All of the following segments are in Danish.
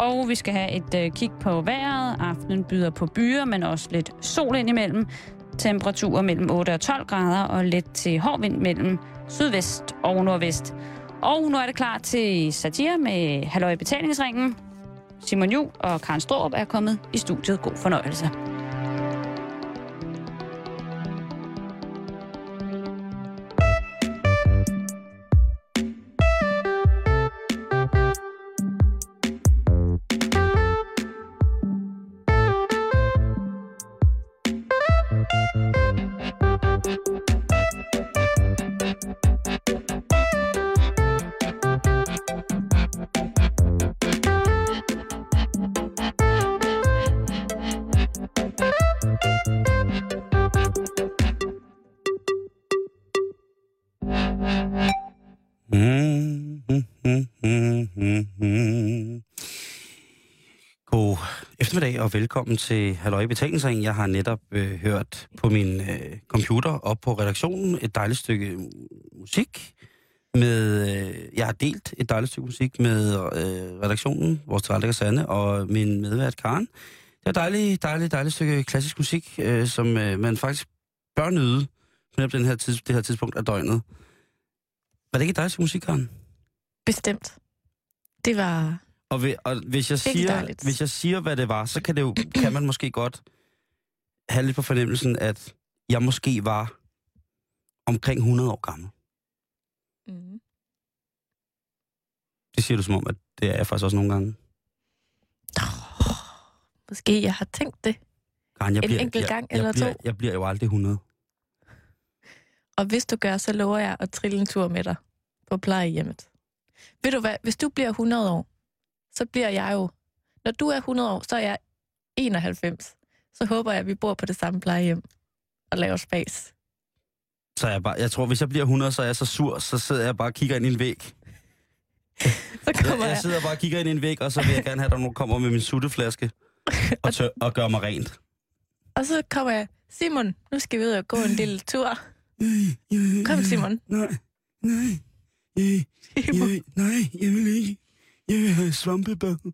Og vi skal have et øh, kig på vejret. Aftenen byder på byer, men også lidt sol indimellem. Temperaturer mellem 8 og 12 grader og let til hård vind mellem sydvest og nordvest. Og nu er det klar til satire med Halløj Betalingsringen. Simon Ju og Karen Strohrup er kommet i studiet. God fornøjelse. Og velkommen til Halløj Betalingsring. Jeg har netop øh, hørt på min øh, computer op på redaktionen et dejligt stykke øh, musik. Med, øh, jeg har delt et dejligt stykke musik med øh, redaktionen, vores tilrettelægger Sande, og min medvært Karen. Det er et dejligt, dejligt, dejligt stykke klassisk musik, øh, som øh, man faktisk bør nyde på den her tids, det her tidspunkt af døgnet. Var det ikke et dejligt stykke musik, Karen? Bestemt. Det var... Og, ved, og hvis, jeg siger, hvis jeg siger, hvad det var, så kan, det jo, kan man måske godt have lidt på fornemmelsen, at jeg måske var omkring 100 år gammel. Mm. Det siger du som om, at det er jeg faktisk også nogle gange. Måske jeg har tænkt det. Karen, jeg En enkelt gang jeg, eller jeg bliver, to? Jeg bliver jo aldrig 100. Og hvis du gør, så lover jeg at trille en tur med dig på plejehjemmet. Ved du hvad, hvis du bliver 100 år, så bliver jeg jo... Når du er 100 år, så er jeg 91. Så håber jeg, at vi bor på det samme plejehjem og laver spas. Så er jeg bare, jeg tror, hvis jeg bliver 100, så er jeg så sur, så sidder jeg bare og kigger ind i en væg. Så Jeg, kommer jeg jeg, sidder bare og kigger ind i en væg, og så vil jeg gerne have, at der nogen kommer med min sutteflaske og, tør, og gør mig rent. og så kommer jeg, Simon, nu skal vi ud og gå en lille tur. Kom, Simon. Nej, nej, jeg, nej, jeg vil ikke. Jeg vil have svampebad.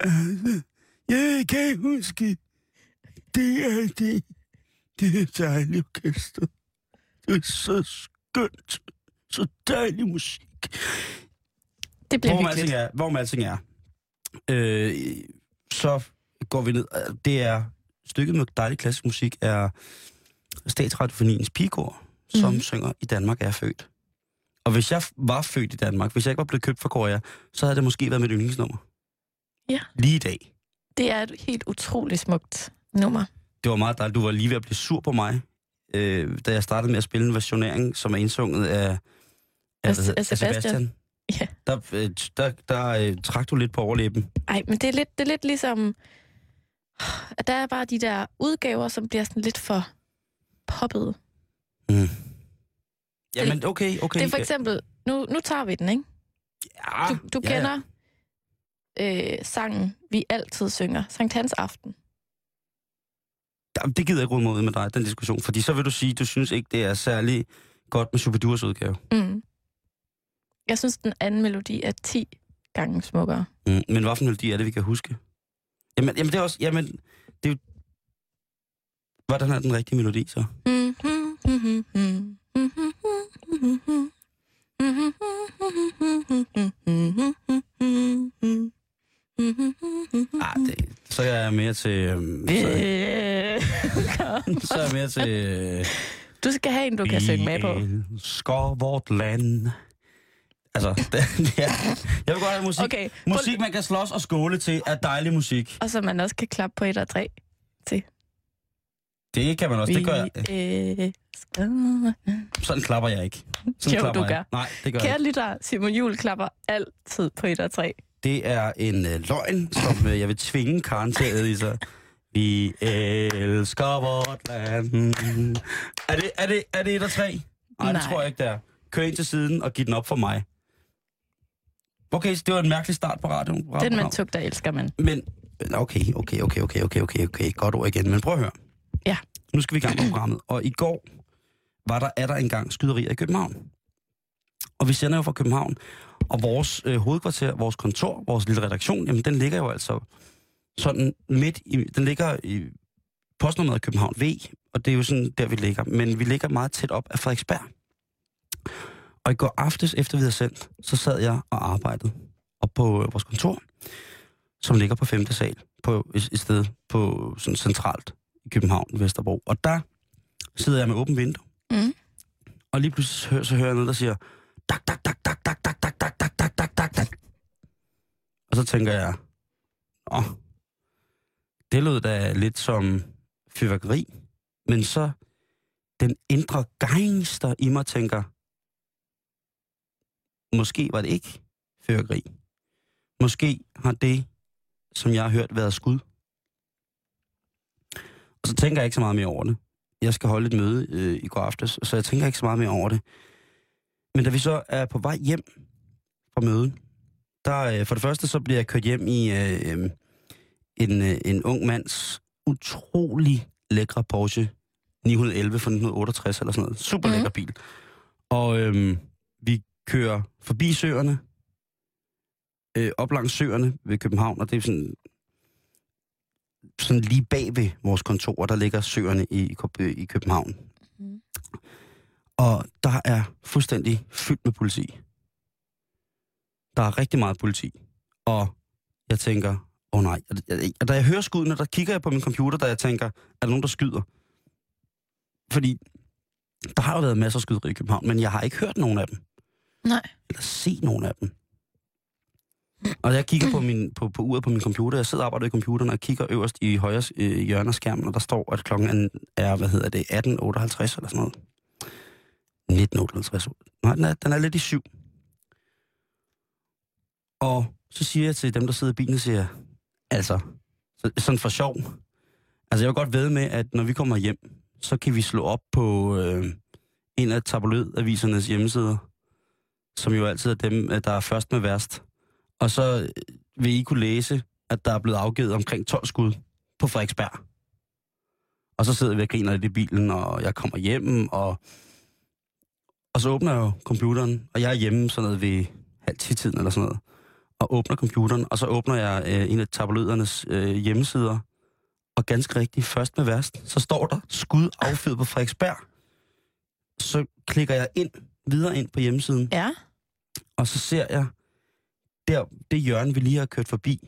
Altså, jeg kan huske, det er det. Det er dejligt orkester. Det er så skønt. Så dejlig musik. Det bliver Hvor hyggeligt. er, hvor alting er. Øh, så går vi ned. Det er stykket med dejlig klassisk musik er Statsradiofoniens pigekor, som mm-hmm. synger I Danmark er født. Og hvis jeg var født i Danmark, hvis jeg ikke var blevet købt for Korea, så havde det måske været mit yndlingsnummer. Ja. Lige i dag. Det er et helt utroligt smukt nummer. Det var meget dejligt. Du var lige ved at blive sur på mig, øh, da jeg startede med at spille en versionering, som er indsunget af, af, Af- af Sebastian. Ja. Der, øh, der, der øh, trak du lidt på overlæben. Ej, men det er lidt, det er lidt ligesom, at der er bare de der udgaver, som bliver sådan lidt for poppet. Mm. Jamen, okay, okay. Det er for eksempel, nu, nu tager vi den, ikke? ja, Du, du ja, ja. kender Øh, sangen, vi altid synger, Sankt Hans Aften. Jamen, Det gider jeg ikke råde mod med dig, den diskussion. Fordi så vil du sige, du synes ikke, det er særlig godt med Shubidurs udgave. Mm. Jeg synes, den anden melodi er 10 gange smukkere. Mm. Men hvad for en melodi er det, vi kan huske? Jamen, jamen det er også... Jamen, det er jo... Hvordan er den rigtige melodi, så? Ah, det, så er jeg mere til... Øhm, så, så er jeg mere til... Øh, Du skal have en, du kan synge med på. Elsker vort land. Altså, det, er, jeg vil godt have musik. Okay, Musik, man kan slås og skåle til, er dejlig musik. og så man også kan klappe på et og tre. Det kan man også, det gør jeg. Vi elsker... Sådan klapper jeg ikke. Sådan Jo, klapper du gør. Nej, det gør jeg Kære ikke. lytter, Simon Jul klapper altid på et og tre. Det er en øh, løgn, som øh, jeg vil tvinge Karen til at æde i sig. Vi elsker vort land. Er det, er det, er det et og tre? Nej, det tror jeg ikke, det er. Kør ind til siden og giv den op for mig. Okay, så det var en mærkelig start på radioen. Den man radioprogram. tugter, elsker man. Men, okay, okay, okay, okay, okay, okay, okay, godt ord igen. Men prøv at høre. Ja. Nu skal vi i gang med programmet. Og i går var der, er der engang skyderier i København. Og vi sender jo fra København. Og vores øh, hovedkvarter, vores kontor, vores lille redaktion, jamen den ligger jo altså sådan midt i, den ligger i postnummeret København V, og det er jo sådan der, vi ligger. Men vi ligger meget tæt op af Frederiksberg. Og i går aftes, efter vi havde sendt, så sad jeg og arbejdede op på øh, vores kontor, som ligger på 5. sal, på et, et sted på sådan centralt i København, Vesterbro. Og der sidder jeg med åbent vindue, Mm. og lige pludselig så hører, så hører jeg noget, der siger, dak, dak, dak, dak, dak, dak, dak, dak, dak, dak, dak, dak, tak. Og så tænker jeg, åh, det lød da lidt som fyrværkeri. Men så den indre gangster i mig tænker, måske var det ikke fyrværkeri. Måske har det, som jeg har hørt, været skud. Og så tænker jeg ikke så meget mere over det. Jeg skal holde et møde øh, i går aftes, så jeg tænker ikke så meget mere over det. Men da vi så er på vej hjem fra mødet, der øh, for det første så bliver jeg kørt hjem i øh, øh, en, øh, en ung mands utrolig lækre Porsche 911 fra 1968 eller sådan noget. Super lækker Mhm. bil. Og øhm, vi kører forbi søerne, øh, op langs søerne ved København, og det er sådan, sådan lige bag ved vores kontor, der ligger søerne i, i København. Mhm. Og der er fuldstændig fyldt med politi. Der er rigtig meget politi. Og jeg tænker, åh oh nej. Og da jeg hører skuddene, der kigger jeg på min computer, da jeg tænker, er der nogen, der skyder? Fordi der har jo været masser af skyderier i København, men jeg har ikke hørt nogen af dem. Nej. Eller set nogen af dem. Og jeg kigger på, min, på, på uret på min computer. Jeg sidder og arbejder i computeren og kigger øverst i højre øh, hjørne af skærmen, og der står, at klokken er, hvad hedder det, 18.58 eller sådan noget. 19.58. Nej, den er, den er lidt i syv. Og så siger jeg til dem, der sidder i bilen, siger jeg, altså, så, sådan for sjov. Altså, jeg vil godt ved med, at når vi kommer hjem, så kan vi slå op på øh, en af tabloidavisernes hjemmesider, som jo altid er dem, øh, der er først med værst. Og så øh, vil I kunne læse, at der er blevet afgivet omkring 12 skud på Frederiksberg. Og så sidder vi og griner lidt i bilen, og jeg kommer hjem, og, og så åbner jeg jo computeren, og jeg er hjemme sådan noget ved halv 10 tiden eller sådan noget, og åbner computeren, og så åbner jeg øh, en af tabloidernes øh, hjemmesider, og ganske rigtigt, først med værst, så står der skud affyret på Frederiksberg. Så klikker jeg ind, videre ind på hjemmesiden, Ja. og så ser jeg der, det hjørne, vi lige har kørt forbi,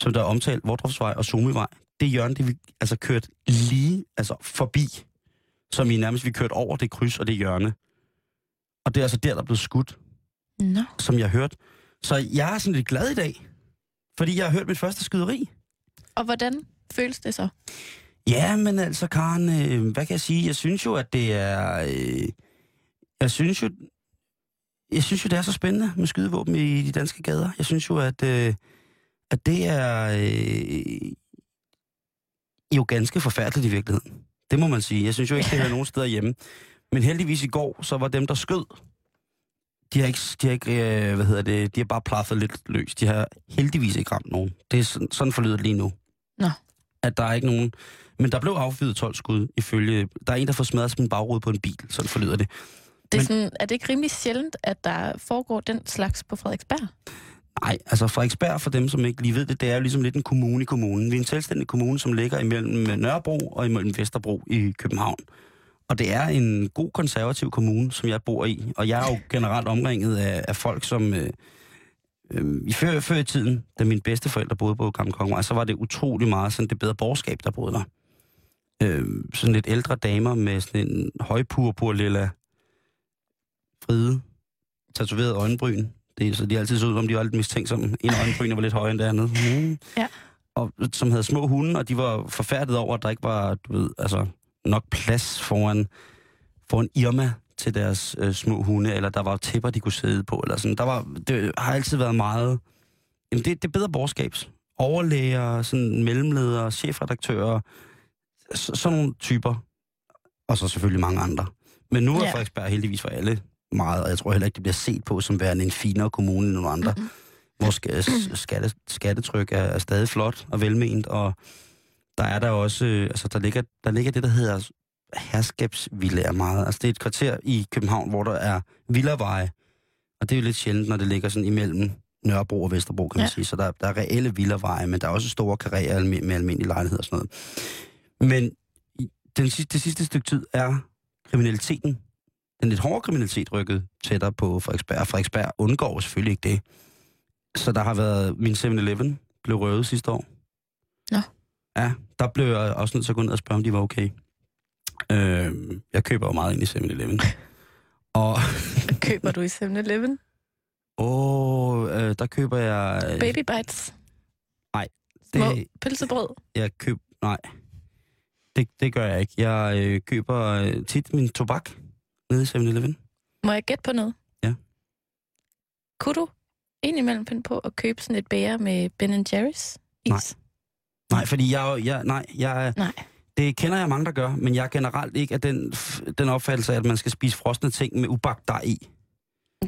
som der er omtalt, Vordrupsvej og Somevej, det hjørne, det vi altså kørt lige altså forbi, som i nærmest vi kørt over det kryds og det hjørne. Og det er altså der, der er blevet skudt, Nå. som jeg har hørt. Så jeg er sådan lidt glad i dag, fordi jeg har hørt mit første skyderi. Og hvordan føles det så? Ja, men altså, Karen, øh, hvad kan jeg sige? Jeg synes jo, at det er... Øh, jeg synes jo... Jeg synes jo, det er så spændende med skydevåben i de danske gader. Jeg synes jo, at, øh, at det er øh, jo ganske forfærdeligt i virkeligheden. Det må man sige. Jeg synes jo ikke, det hører nogen steder hjemme. Men heldigvis i går, så var dem, der skød, de har ikke, de har ikke øh, hvad hedder det, de har bare plaffet lidt løs. De har heldigvis ikke ramt nogen. Det er sådan, sådan forlyder lige nu. Nå. At der er ikke nogen... Men der blev affyret 12 skud ifølge... Der er en, der får smadret sin bagrude på en bil. Sådan forlyder det. Det er, Men- sådan, er det ikke rimelig sjældent, at der foregår den slags på Frederiksberg? Nej, altså Frederiksberg, for dem, som ikke lige ved det, det er jo ligesom lidt en kommune i kommunen. Vi er en selvstændig kommune, som ligger imellem Nørrebro og imellem Vesterbro i København. Og det er en god konservativ kommune, som jeg bor i. Og jeg er jo generelt omringet af, af folk, som... Øh, øh, i før, før i tiden, da mine bedsteforældre boede på Gamle Kongevej, så var det utrolig meget sådan det bedre borgerskab, der boede der. Øh, sådan lidt ældre damer med sådan en højpurpur lilla fride, tatoveret øjenbryn. Det, så de altid så ud, som de var lidt mistænksomme. En af øjenbrynene var lidt højere end det andet. Mm. Ja. Og som havde små hunde, og de var forfærdet over, at der ikke var, du ved, altså nok plads foran, foran Irma til deres øh, små hunde, eller der var tæpper, de kunne sidde på, eller sådan. Der var, det har altid været meget... Jamen, det, det er bedre borgerskabs. Overlæger, sådan mellemledere, chefredaktører, så, sådan nogle typer. Og så selvfølgelig mange andre. Men nu er ja. Frederiksberg heldigvis for alle meget, og jeg tror heller ikke, det bliver set på som værende en finere kommune end nogle andre. Mhm. Vores ska- skatte, skattetryk er, er stadig flot og velment, og der er der også, øh, altså der ligger, der ligger det, der hedder herskabsvillager meget. Altså det er et kvarter i København, hvor der er villaveje, Og det er jo lidt sjældent, når det ligger sådan imellem Nørrebro og Vesterbro, kan man Ja. sige. Så der, der er reelle villaveje, men der er også store karrierer med almindelige lejligheder og sådan noget. Men den sidste, det sidste stykke tid er kriminaliteten, den lidt hårde kriminalitet, rykket tættere på Frederiksberg. Og Frederiksberg undgår selvfølgelig ikke det. Så der har været, min 7-Eleven blev røvet sidste år. Nå. Ja, der blev jeg også nødt til at gå ned og spørge, om de var okay. Øh, jeg køber jo meget ind i 7-Eleven. og Køber du i 7-Eleven? åh, øh, der køber jeg... Baby bites. det, Små pølsebrød. jeg køb, nej, det, det gør jeg ikke. Jeg øh, køber øh, tit min tobak nede i 7-Eleven. Må jeg gætte på noget? Ja. Kunne du indimellem finde på at købe sådan et bære med Ben Jerry's is? Nej. Nej, fordi jeg, jeg, nej, jeg, Nej. det kender jeg mange, der gør, men jeg er generelt ikke af den, den opfattelse at man skal spise frosne ting med ubagt dej i.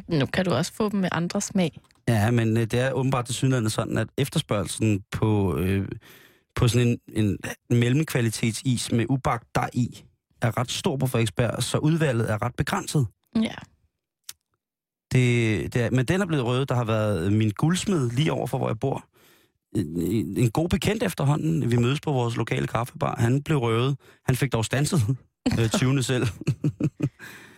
Nu kan du også få dem med andre smag. Ja, men øh, det er åbenbart til synligheden sådan, at efterspørgelsen på, øh, på sådan en, en mellemkvalitetsis med ubagt dej i er ret stor på Frederiksberg, så udvalget er ret begrænset. Ja. Det, det er, men den er blevet rød. Der har været min guldsmed lige over for, hvor jeg bor. En, en god bekendt efterhånden. Vi mødes på vores lokale kaffebar. Han blev røvet. Han fik dog stanset øh, 20. selv.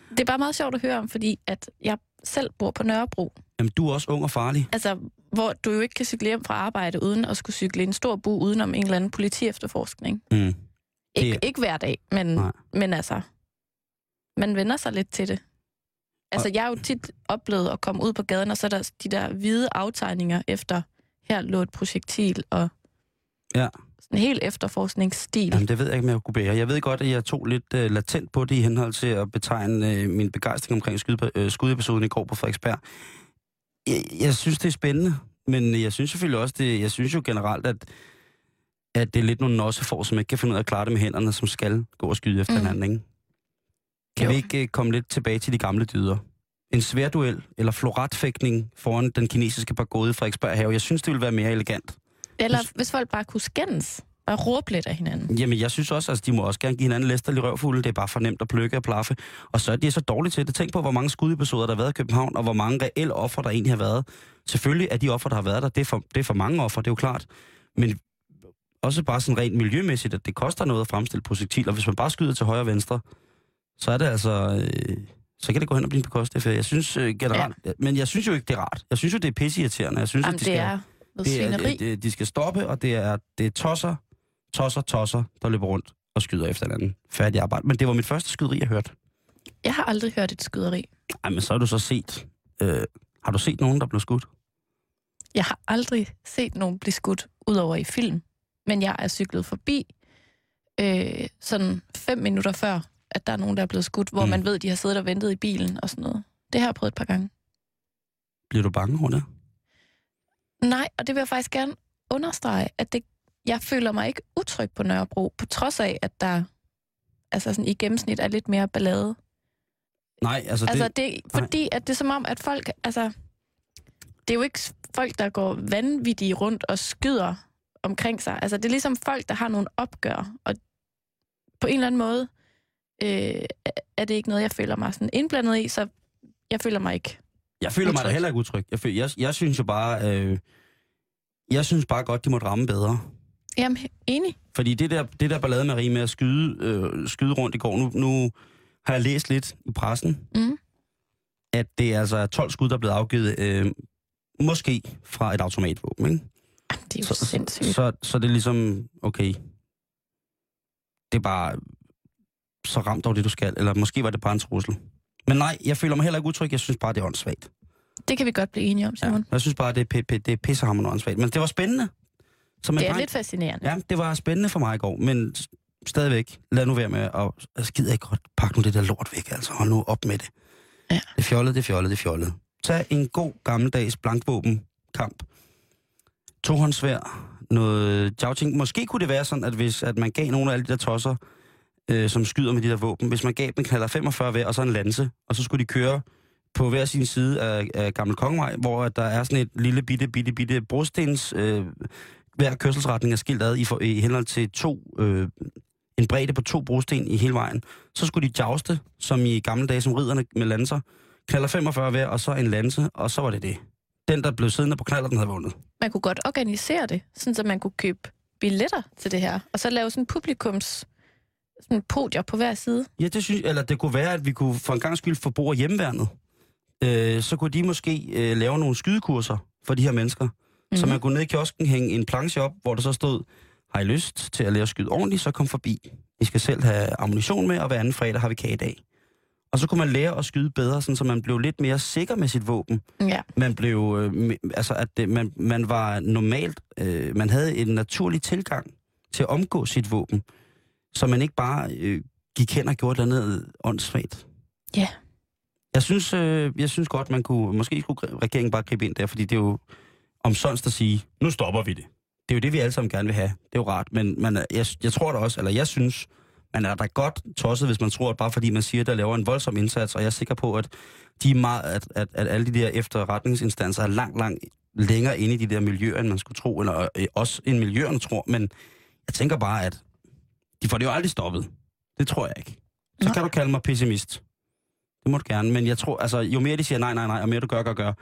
Det er bare meget sjovt at høre om, fordi at jeg selv bor på Nørrebro. Jamen, du er også ung og farlig. Altså, hvor du jo ikke kan cykle hjem fra arbejde uden at skulle cykle en stor bu udenom en eller anden politiefterforskning. Mm. Ikke, Det- ikke hver dag, men, Nej. men altså, man vender sig lidt til det. Altså, jeg har jo tit oplevet at komme ud på gaden, og så er der de der hvide aftegninger efter, her lå et projektil, og Ja. sådan en helt efterforskningsstil. Jamen, det ved jeg ikke, om jeg kunne bære. Jeg ved godt, at jeg tog lidt uh, latent på det i henhold til at betegne uh, min begejstring omkring skyd, uh, skudepisoden i går på Frederiksberg. Jeg, jeg synes, det er spændende, men jeg synes selvfølgelig også, det, jeg synes jo generelt, at, at det er lidt nogle får, som ikke kan finde ud af at klare det med hænderne, som skal gå og skyde efter Mm. hinanden, ikke? Kan Jo. vi ikke uh, komme lidt tilbage til de gamle dyder? En sværduel eller floratfægtning foran den kinesiske pagode i Frederiksberg have. Jeg synes, det ville være mere elegant. Eller hvis folk bare kunne skændes og råbe lidt af hinanden. Jamen, jeg synes også, at altså, de må også gerne give hinanden læsterlig røvfulde. Det er bare for nemt at plukke og plaffe. Og så er de så dårlige til det. Tænk på, hvor mange skudepisoder, der har været i København, og hvor mange reelle offer, der egentlig har været. Selvfølgelig er de offer, der har været der, det er for, det er for mange offer, det er jo klart. Men også bare sådan rent miljømæssigt, at det koster noget at fremstille projektiler. Hvis man bare skyder til højre og venstre, så er det altså... Øh, så kan det gå hen og blive en bekostet Jeg synes øh, generelt... Ja. Men jeg synes jo ikke, det er rart. Jeg synes jo, det er pisseirriterende. Jeg synes, Jamen, at de det skal, er det er, det, det, de skal stoppe, og det er, det er tosser, tosser, tosser, der løber rundt og skyder efter hinanden. Færdig arbejde. Men det var mit første skyderi, jeg hørte. Jeg har aldrig hørt et skyderi. Ej, men så har du så set... Øh, har du set nogen, der blev skudt? Jeg har aldrig set nogen blive skudt, udover i film. Men jeg er cyklet forbi øh, sådan fem minutter før, at der er nogen, der er blevet skudt, hvor Mm. man ved, de har siddet og ventet i bilen og sådan noget. Det har jeg prøvet et par gange. Bliver du bange det? Nej, og det vil jeg faktisk gerne understrege, at det, jeg føler mig ikke utryg på Nørrebro, på trods af, at der altså sådan, i gennemsnit er lidt mere ballade. Nej, altså, Altså, det... det, fordi at det er som om, at folk, altså, det er jo ikke folk, der går vanvittige rundt og skyder omkring sig. Altså, det er ligesom folk, der har nogle opgør, og på en eller anden måde øh, er det ikke noget, jeg føler mig sådan indblandet i, så jeg føler mig ikke. Jeg føler mig da utryg. heller ikke utryg. Jeg, føler, jeg, jeg synes jo bare... Øh, jeg synes bare godt, de må ramme bedre. Jamen, enig. Fordi det der, det der ballade med Marie med at skyde, øh, skyde rundt i går, nu, nu har jeg læst lidt i pressen, Mm. at det er altså 12 skud, der er blevet afgivet, øh, måske fra et automatvåben, ikke? Jamen, det er jo Så, sindssygt. så, så det er ligesom, okay, det er bare, så ramt dog det, du skal. Eller måske var det bare en trussel. Men nej, jeg føler mig heller ikke utryg. Jeg synes bare, det er åndssvagt. Det kan vi godt blive enige om, Ja. Simon. Jeg synes bare, det er, p- p- det er pissehammerende åndssvagt. Men det var spændende. En Det er dreng. lidt fascinerende. Ja, det var spændende for mig i går, men stadigvæk, lad nu være med at... Jeg skider ikke godt. Pak nu det der lort væk, altså. Hold nu op med det. Ja. Det fjollet, det fjollet, det fjollet. Tag en god gammeldags blankvåben kamp. Tohåndsvær, noget jagting. Måske kunne det være sådan, at hvis at man gav nogle af alle de der tosser, øh, som skyder med de der våben, hvis man gav dem knaller 45 hver, og så en lanse, og så skulle de køre på hver sin side af, af Gammel Kongevej, hvor at der er sådan et lille bitte, bitte, bitte brostens... Øh, hver kørselsretning er skilt ad i, for, i henhold til to, øh, en bredde på to brosten i hele vejen. Så skulle de jouste, som i gamle dage som ridderne med lanser, knaller 45 hver, og så en lanse, og så var det det. Den, der blev siddende på knaller, den havde vundet. Man kunne godt organisere det, sådan så man kunne købe billetter til det her, og så lave sådan publikums sådan podier på hver side. Ja, det synes eller det kunne være, at vi kunne for en gang skyld få brug af hjemmeværnet. Øh, så kunne de måske øh, lave nogle skydekurser for de her mennesker. Mm-hmm. Så Mhm. man kunne ned i kiosken hænge en planche op, hvor der så stod, har I lyst til at lære at skyde ordentligt, så kom forbi. I skal selv have ammunition med, og hver anden fredag har vi kagedag. Og så kunne man lære at skyde bedre, sådan, så man blev lidt mere sikker med sit våben. Ja. Man blev, øh, altså at det, man, man var normalt, øh, man havde en naturlig tilgang til at omgå sit våben, så man ikke bare øh, gik hen og gjorde et eller andet åndssvagt. Ja. Jeg synes, øh, jeg synes godt, man kunne, måske skulle regeringen bare gribe ind der, fordi det er jo omsonst at sige, nu stopper vi det. Det er jo det, vi alle sammen gerne vil have. Det er jo rart, men man, jeg, jeg tror da også, eller jeg synes, man er da godt tosset, hvis man tror, at bare fordi man siger, at der laver en voldsom indsats, og jeg er sikker på, at, de er meget, at, at, at alle de der efterretningsinstanser er langt, langt længere inde i de der miljøer, end man skulle tro, eller øh, også end miljøerne tror, men jeg tænker bare, at de får det jo aldrig stoppet. Det tror jeg ikke. Så Nej. kan du kalde mig pessimist. Det må du gerne, men jeg tror, altså, jo mere de siger nej, nej, nej, og mere du gør, gør, gør,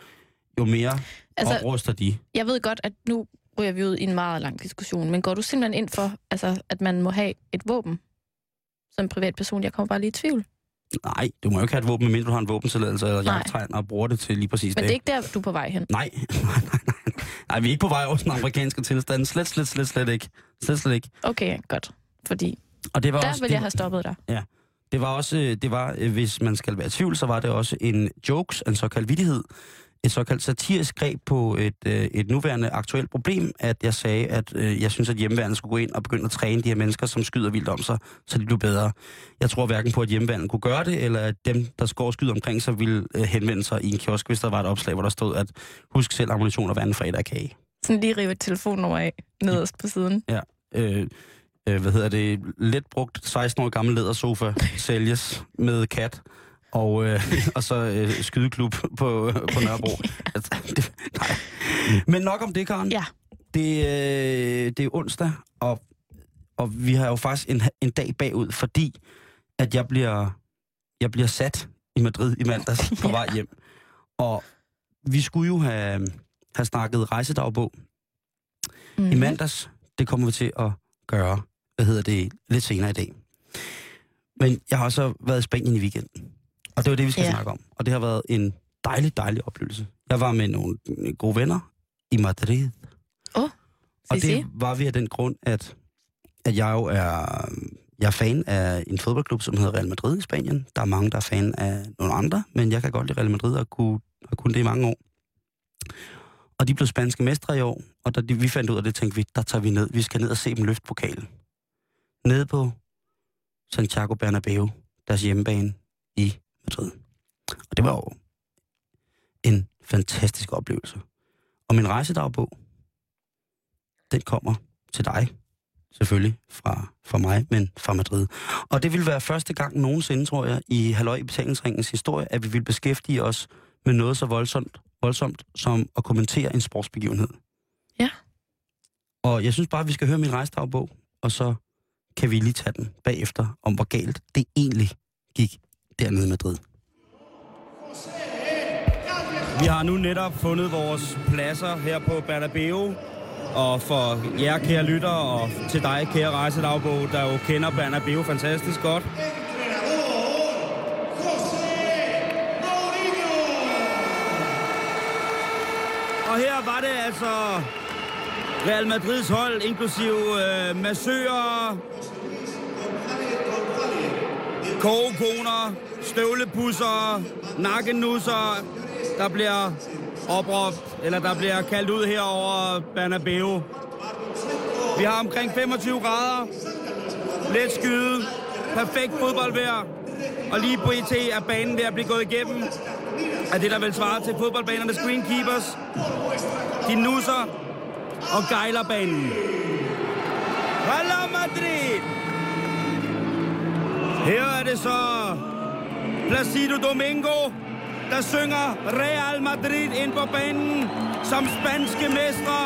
jo mere Altså, opruster de. jeg ved godt, at nu ryger vi ud i en meget lang diskussion, men går du simpelthen ind for, altså, at man må have et våben som privatperson? Jeg kommer bare lige i tvivl. Nej, du må jo ikke have et våben, medmindre du har en våbentilladelse eller jagttegn og bruger det til lige præcis Men det det. er ikke der, du er på vej hen. Nej, nej, nej, nej. Nej, vi er ikke på vej over den amerikanske tilstand. Slet, slet, slet, slet ikke. Slet, slet ikke. Okay, godt. Fordi Og det var der også, vil det, jeg have stoppet dig. det var også, øh, det var, øh, hvis man skal være i tvivl, så var det også en jokes, en såkaldt vittighed, et såkaldt satirisk greb på et, øh, et nuværende aktuelt problem, at jeg sagde, at øh, jeg synes, at hjemmeværnet skulle gå ind og begynde at træne de her mennesker, som skyder vildt om sig, så de blev bedre. Jeg tror hverken på, at hjemmeværnet kunne gøre det, eller at dem, der går og skyder omkring sig, ville øh, henvende sig i en kiosk, hvis der var et opslag, hvor der stod, at husk selv ammunition og hver anden fredag kage. Sådan lige rive et telefonnummer af nederst på siden. øh, øh, hvad hedder det, let brugt 16 år gammel lædersofa sælges med kat. Og, øh, og så øh, skydeklub på, på Nørrebro. Altså, det, nej. Men nok om det, Karen. Ja. Det, øh, det er onsdag, og, og vi har jo faktisk en, en dag bagud, fordi at jeg bliver, jeg bliver sat i Madrid i mandags på vej hjem. Og vi skulle jo have, have snakket rejsedagbog Mm. i mandags. Det kommer vi til at gøre, hvad hedder det, lidt senere i dag. Men jeg har også været i Spanien i weekenden. Og det var det, vi skal Ja. snakke om. Og det har været en dejlig, dejlig oplevelse. Jeg var med nogle gode venner i Madrid. Åh, Og det var vi af den grund, at, at jeg jo er, jeg er fan af en fodboldklub, som hedder Real Madrid i Spanien. Der er mange, der er fan af nogle andre, men jeg kan godt lide Real Madrid og kunne, og kunne det i mange år. Og de blev spanske mestre i år, og da de, vi fandt ud af det, tænkte vi, der tager vi ned. Vi skal ned og se dem løfte pokalen. Nede på Santiago Bernabeu, deres hjemmebane i Madrid. Og det var jo en fantastisk oplevelse. Og min rejsedagbog, den kommer til dig, selvfølgelig fra, fra mig, men fra Madrid. Og det vil være første gang nogensinde, tror jeg, i Halløj i betalingsringens historie, at vi vil beskæftige os med noget så voldsomt, voldsomt som at kommentere en sportsbegivenhed. Ja. Og jeg synes bare, at vi skal høre min rejsedagbog, og så kan vi lige tage den bagefter, om hvor galt det egentlig gik dernede i Madrid. Vi har nu netop fundet vores pladser her på Bernabeu. Og for jer, kære lytter, og til dig, kære rejsedagbog, der jo kender Bernabeu fantastisk godt. Og her var det altså Real Madrids hold, inklusive øh, massører, kogekoner, støvlepusser, nakkenusser, der bliver opråbt, eller der bliver kaldt ud her over Bernabeu. Vi har omkring 25 grader, let skyde, perfekt fodboldvejr, og lige på IT er banen ved at blive gået igennem af det, der vil svare til fodboldbanernes greenkeepers. De nusser og gejler banen. Real Madrid! Her er det så Placido Domingo, der synger Real Madrid ind på banen som spanske mestre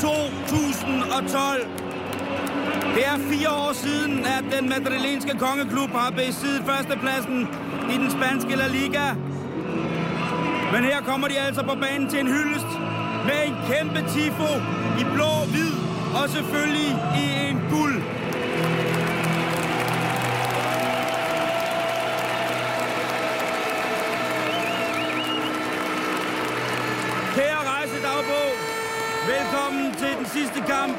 2012. Det er fire år siden, at den madrilenske kongeklub har besiddet førstepladsen i den spanske La Liga. Men her kommer de altså på banen til en hyldest med en kæmpe tifo i blå, hvid og selvfølgelig i en guld. Velkommen til den sidste kamp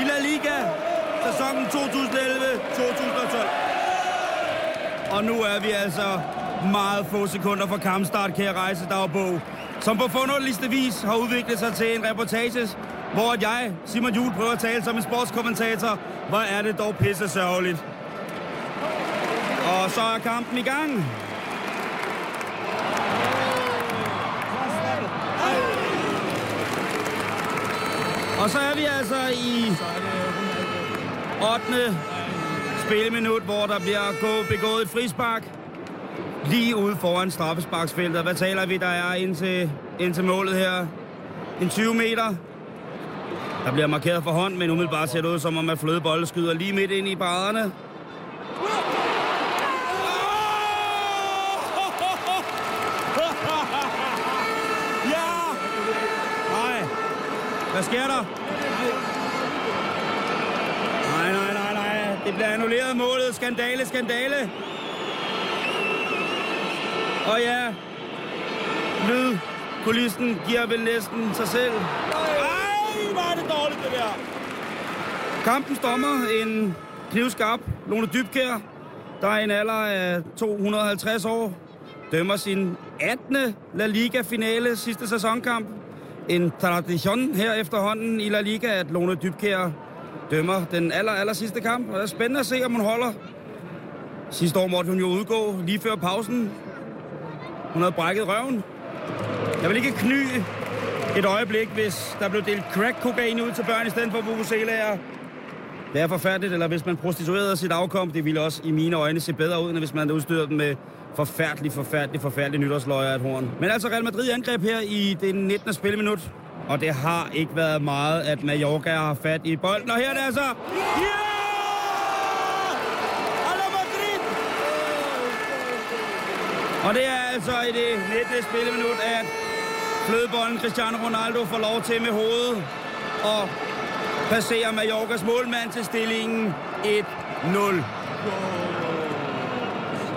i La Liga, sæsonen 2011-2012. Og nu er vi altså meget få sekunder fra kampstart, kære rejsedagbog, som på forunderligste vis har udviklet sig til en reportage, hvor jeg, Simon Juhl, prøver at tale som en sportskommentator. Hvor er det dog pisse sørgeligt. Og så er kampen i gang. Og så er vi altså i 8. spilminut, hvor der bliver begået et frispark lige ude foran straffesparksfeltet. Hvad taler vi, der er ind til, ind til målet her? En 20 meter. Der bliver markeret for hånd, men umiddelbart ser det ud som om, at flødebolde skyder lige midt ind i brædderne. Ja! Nej. Hvad sker der? Nej, nej, nej, nej. Det bliver annulleret målet. Skandale, skandale. Og ja, lyd, kulissen giver vel næsten sig selv. Ej, hvor er det dårligt, det der. Kampen dommer en knivskarp Lone Dybkær, der er en alder af 250 år, dømmer sin 18. La Liga-finale sidste sæsonkamp. En tradition her efterhånden i La Liga, at Lone Dybkær dømmer den aller, aller sidste kamp. Og det er spændende at se, om hun holder. Sidste år måtte hun jo udgå lige før pausen. Hun havde brækket røven. Jeg vil ikke kny et øjeblik, hvis der blev delt crack-kokain ud til børn i stedet for vuvuzelaer. Det er forfærdeligt, eller hvis man prostituerede sit afkom, det ville også i mine øjne se bedre ud, end hvis man udstyrede dem med forfærdelig, forfærdelig, forfærdelig nytårsløjer af et horn. Men altså Real Madrid angreb her i det 19. spilminut, og det har ikke været meget, at Mallorca har fat i bolden. Og her er det altså... Madrid! Og det er altså i det 19. spilleminut, at flødebollen Cristiano Ronaldo får lov til med hovedet og passerer Mallorcas målmand til stillingen 1-0.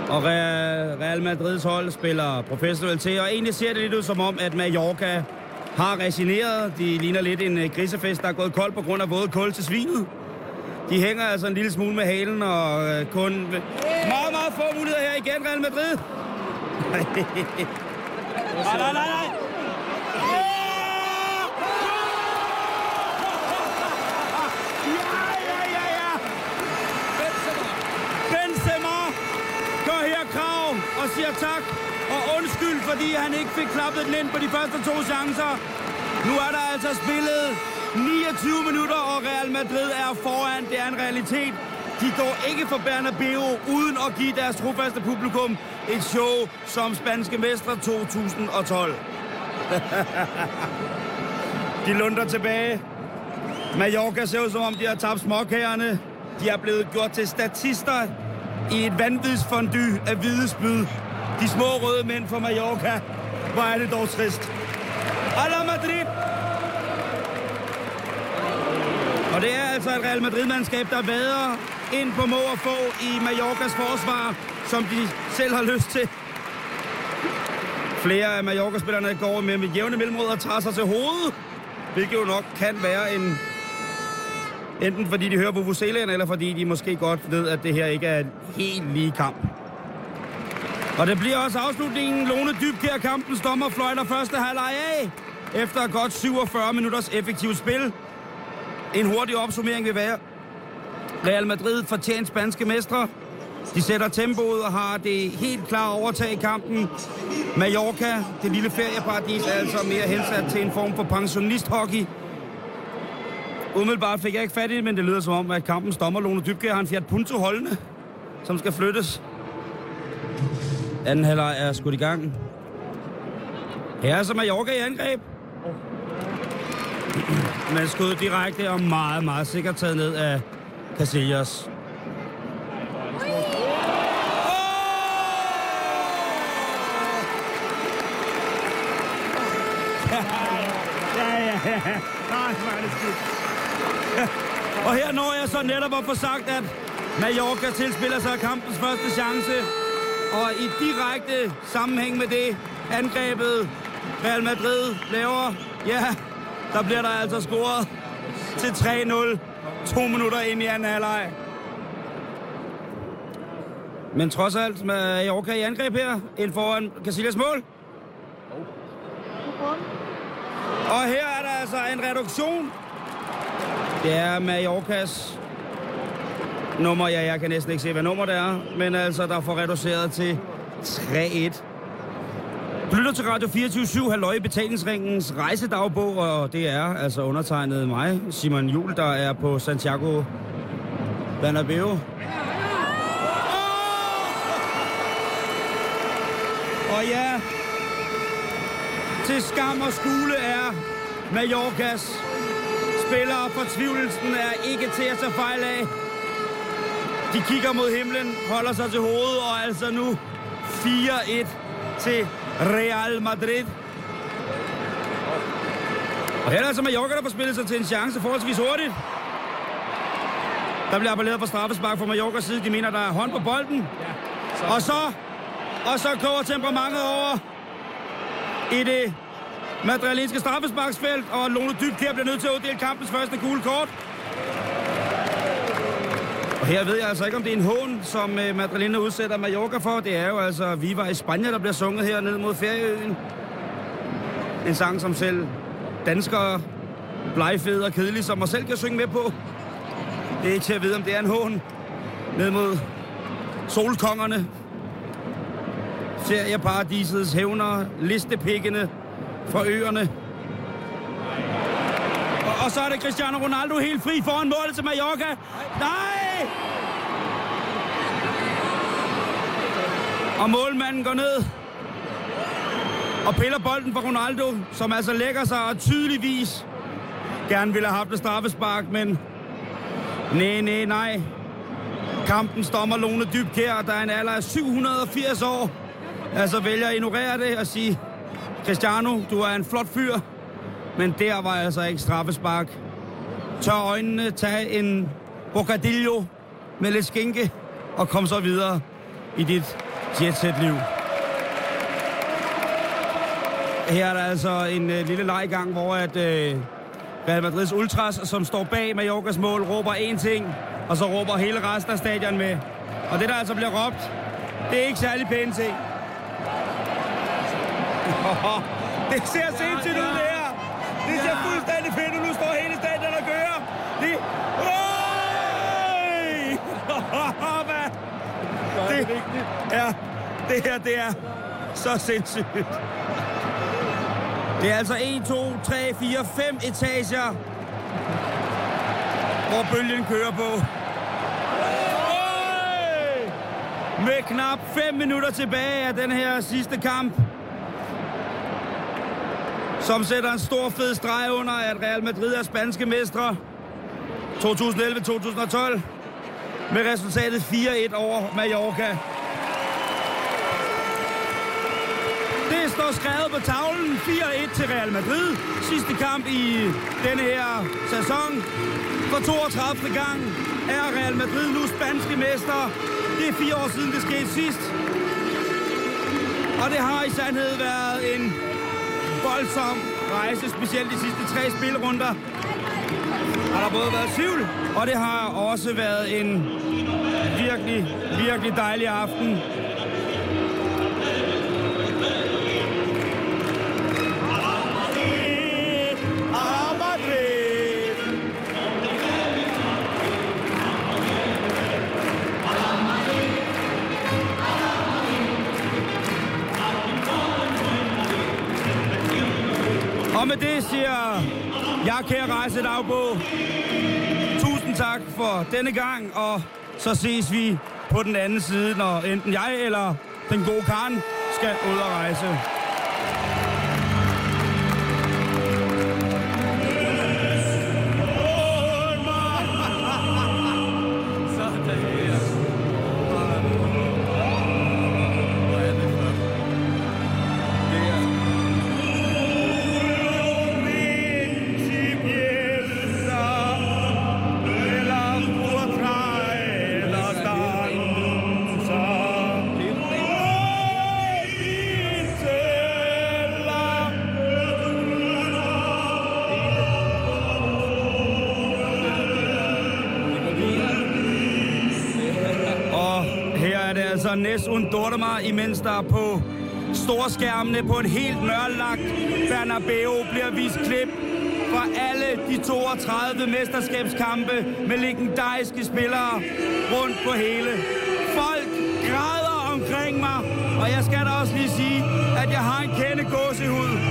Og Real Madrids hold spiller professionelt til, og egentlig ser det lidt ud som om, at Mallorca har resigneret. De ligner lidt en øh, grisefest, der er gået kold på grund af våde kul til svinet. De hænger altså en lille smule med halen, og øh, kun meget, meget få muligheder her igen, Real Madrid. nej, nej, nej, nej. Ja, ja, ja, ja. Benzema gør her krav og siger tak skyld, fordi han ikke fik klappet den ind på de første to chancer. Nu er der altså spillet 29 minutter, og Real Madrid er foran. Det er en realitet. De går ikke for Bernabeu uden at give deres trofaste publikum et show som spanske mestre 2012. de lunder tilbage. Mallorca ser ud som om, de har tabt småkagerne. De er blevet gjort til statister i et vanvidsfondy af hvide spyd. De små røde mænd fra Mallorca. Hvor er det dog trist. Alla Madrid! Og det er altså et Real Madrid-mandskab, der vader ind på må og få i Mallorcas forsvar, som de selv har lyst til. Flere af Mallorca-spillerne går med, med jævne mellemråd og tager sig til hovedet, hvilket jo nok kan være en... Enten fordi de hører på Vuvuzelaen, eller fordi de måske godt ved, at det her ikke er en helt lige kamp. Og det bliver også afslutningen. Lone Dybkær kampens dommer fløjter første halvleg af. Efter godt 47 minutters effektivt spil. En hurtig opsummering vil være. Real Madrid fortjent spanske mestre. De sætter tempoet og har det helt klare overtag i kampen. Mallorca, det lille ferieparadis, er altså mere hensat til en form for pensionisthockey. Umiddelbart fik jeg ikke fat i det, men det lyder som om, at kampens dommer Lone Dybkær har en Fiat Punto holdende, som skal flyttes. Anden halvleg er skudt i gang. Her er så Mallorca i angreb. Men skud direkte og meget, meget sikkert taget ned af Casillas. Ja, ja, ja. Det. Og her når jeg så netop at få sagt, at Mallorca tilspiller sig kampens første chance. Og i direkte sammenhæng med det, angrebet Real Madrid laver, ja, der bliver der altså scoret til 3-0. To minutter ind i anden halvleg. Men trods alt, med Mallorca i angreb her, ind foran Casillas mål. Og her er der altså en reduktion. Det er Mallorcas nummer. Ja, jeg kan næsten ikke se, hvad nummer det er. Men altså, der får reduceret til 3-1. Du lytter til Radio 24-7, halløj i betalingsringens rejsedagbog, og det er altså undertegnet mig, Simon Jul, der er på Santiago Bernabeu. Og ja, til skam og skule er Mallorcas spillere. Fortvivlelsen er ikke til at tage fejl af. De kigger mod himlen, holder sig til hovedet, og altså nu 4-1 til Real Madrid. Og her er altså Mallorca, der får spillet sig til en chance forholdsvis hurtigt. Der bliver appelleret for straffespark fra Mallorcas side. De mener, der er hånd på bolden. Og så, og så koger temperamentet over i det madrilenske straffesparksfelt, og Lone her bliver nødt til at uddele kampens første gule kort. Her ved jeg altså ikke, om det er en hån, som øh, uh, Madrilena udsætter Mallorca for. Det er jo altså Viva i Spanien, der bliver sunget her ned mod ferieøen. En sang, som selv danskere, blegfede og kedelige, som mig selv kan synge med på. Det er ikke til at vide, om det er en hån. Ned mod solkongerne. Ferieparadisets hævner, listepikkene fra øerne. Og, så er det Cristiano Ronaldo helt fri foran målet til Mallorca. Nej! Og målmanden går ned og piller bolden fra Ronaldo, som altså lægger sig og tydeligvis gerne ville have haft et straffespark, men nej, nej, nej. Kampen stommer Lone Dybkjær, der er en alder af 780 år. Altså vælger at ignorere det og sige, Cristiano, du er en flot fyr, men der var altså ikke straffespark. Tør øjnene, tag en bocadillo med lidt skinke, og kom så videre i dit jetset-liv. Her er der altså en øh, lille leg i gang, hvor at, øh, Real Madrids Ultras, som står bag Mallorcas mål, råber én ting, og så råber hele resten af stadion med. Og det, der altså bliver råbt, det er ikke særlig pænt ting. det ser sindssygt ud, fuldstændig fedt ud. Nu står hele stadion og kører. Det... Hvad? Det, ja, det her, det er så sindssygt. Det er altså 1, 2, 3, 4, 5 etager, hvor bølgen kører på. Med knap 5 minutter tilbage af den her sidste kamp, som sætter en stor fed streg under, at Real Madrid er spanske mestre 2011-2012 med resultatet 4-1 over Mallorca. Det står skrevet på tavlen 4-1 til Real Madrid. Sidste kamp i denne her sæson. For 32. gang er Real Madrid nu spanske mester. Det er fire år siden, det skete sidst. Og det har i sandhed været en voldsom rejse, specielt de sidste tre spilrunder. Har der både været tvivl, og det har også været en virkelig, virkelig dejlig aften. Det siger jeg, kære rejsedagbog, tusind tak for denne gang, og så ses vi på den anden side, når enten jeg eller den gode Karen skal ud og rejse. Imens der på storskærmene på et helt mørlagt Bernabeu bliver vist klip fra alle de 32 mesterskabskampe med legendariske spillere rundt på hele. Folk græder omkring mig, og jeg skal da også lige sige, at jeg har en kende gåsehud.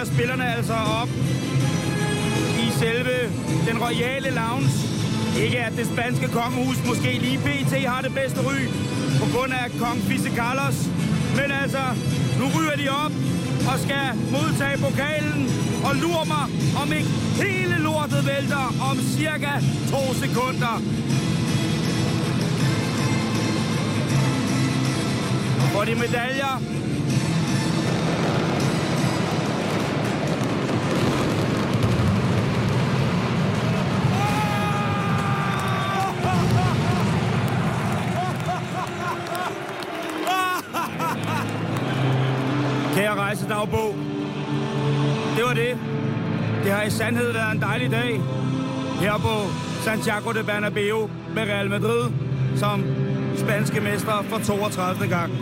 Så spillerne altså op i selve den royale lounge. Ikke at det spanske kongehus måske lige pt. har det bedste ry på grund af kong Fisse Carlos. Men altså, nu ryger de op og skal modtage pokalen. Og lurer mig, om ikke hele lortet vælter om cirka to sekunder. Og de medaljer, dagbog. det var det. Det har i sandhed været en dejlig dag her på Santiago de Bernabeu med Real Madrid som spanske mestre for 32. gang.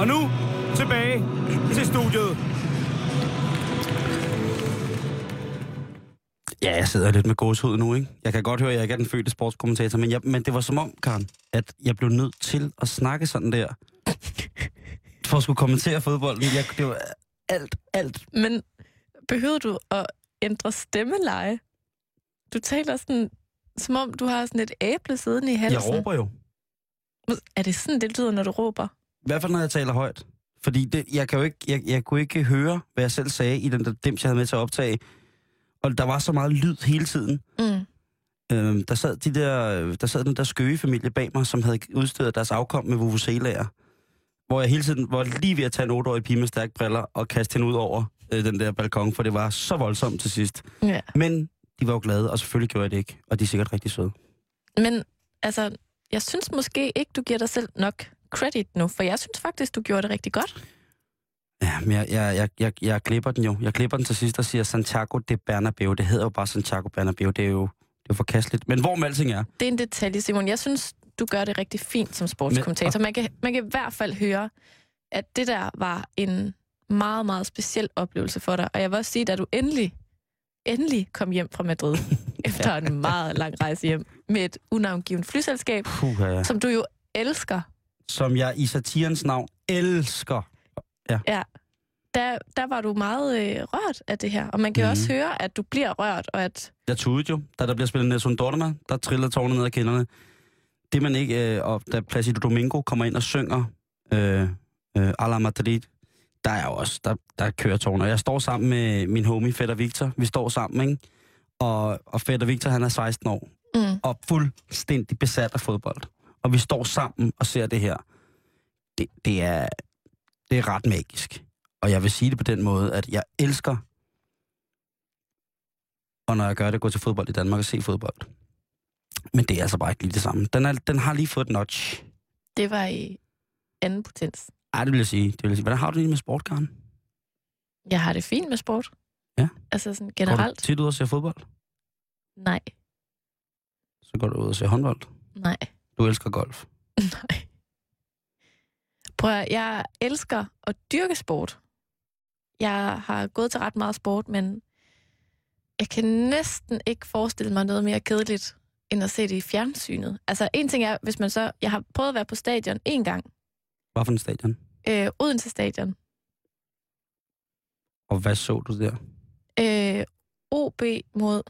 Og nu tilbage til studiet. Ja, jeg sidder lidt med gåshud nu, ikke? Jeg kan godt høre, at jeg ikke er den fødte sportskommentator, men, jeg, men det var som om, Karen, at jeg blev nødt til at snakke sådan der. For at skulle kommentere fodbolden. Jeg, det var alt, alt. Men behøver du at ændre stemmeleje? Du taler sådan, som om du har sådan et æble siddende i halsen. Jeg råber jo. Er det sådan, det lyder, når du råber? I hvert fald, når jeg taler højt. Fordi det, jeg, kan jo ikke, jeg, jeg kunne ikke høre, hvad jeg selv sagde i den der dims, jeg havde med til at optage. Og der var så meget lyd hele tiden. Mm. Øhm, der, sad de der, der sad den der skøgefamilie bag mig, som havde udstedet deres afkom med vuvuzelaer. Hvor jeg hele tiden var lige ved at tage en 8-årig pige med stærke briller og kaste hende ud over øh, den der balkon, for det var så voldsomt til sidst. Ja. Men de var jo glade, og selvfølgelig gjorde jeg det ikke. Og de er sikkert rigtig søde. Men altså, jeg synes måske ikke, du giver dig selv nok credit nu, for jeg synes faktisk, du gjorde det rigtig godt. Ja, men jeg, jeg, jeg, jeg, jeg klipper den jo. Jeg klipper den til sidst og siger Santiago de Bernabeu. Det hedder jo bare Santiago Bernabeu. Det er jo, det er forkasteligt. Men hvor alting er, Det er en detalje, Simon. Jeg synes, du gør det rigtig fint som sportskommentator. Man kan, man kan i hvert fald høre, at det der var en meget, meget speciel oplevelse for dig. Og jeg vil også sige, da du endelig, endelig kom hjem fra Madrid, efter en meget lang rejse hjem, med et unavngivet flyselskab, puha, ja. som du jo elsker. som jeg i satirens navn elsker. Ja. Der, der var du meget øh, rørt af det her. Og man kan mm. Også høre, at du bliver rørt, og at... Jeg tudede jo, da der bliver spillet Nelson Dortmund, der triller tårnet ned ad kinderne. Det man ikke, øh, og da Placido Domingo kommer ind og synger øh, øh, A la Madrid, der er også, der, der er køretårn. Og jeg står sammen med min homie, Fætter Victor. Vi står sammen, ikke? Og, og Fætter Victor, han er 16 år. Mm. Og fuldstændig besat af fodbold. Og vi står sammen og ser det her. Det, det, er, det er ret magisk. Og jeg vil sige det på den måde, at jeg elsker, og når jeg gør det, gå til fodbold i Danmark og se fodbold. Men det er altså bare ikke lige det samme. Den, er, den har lige fået et notch. Det var i anden potens. Ej, det vil jeg sige. Det vil jeg sige. Hvordan har du det lige med sport, Karen? Jeg har det fint med sport. Ja. Altså sådan Går generelt. du tit ud og ser fodbold? Nej, Så går du ud og ser håndbold. nej, Du elsker golf. nej. Prøv at, jeg elsker at dyrke sport. Jeg har gået til ret meget sport, men jeg kan næsten ikke forestille mig noget mere kedeligt, end at se det i fjernsynet. Altså, en ting er, hvis man så... Jeg har prøvet at være på stadion en gang. Hvad for en stadion? Øh, Odense Stadion. Og hvad så du der? Øh, OB mod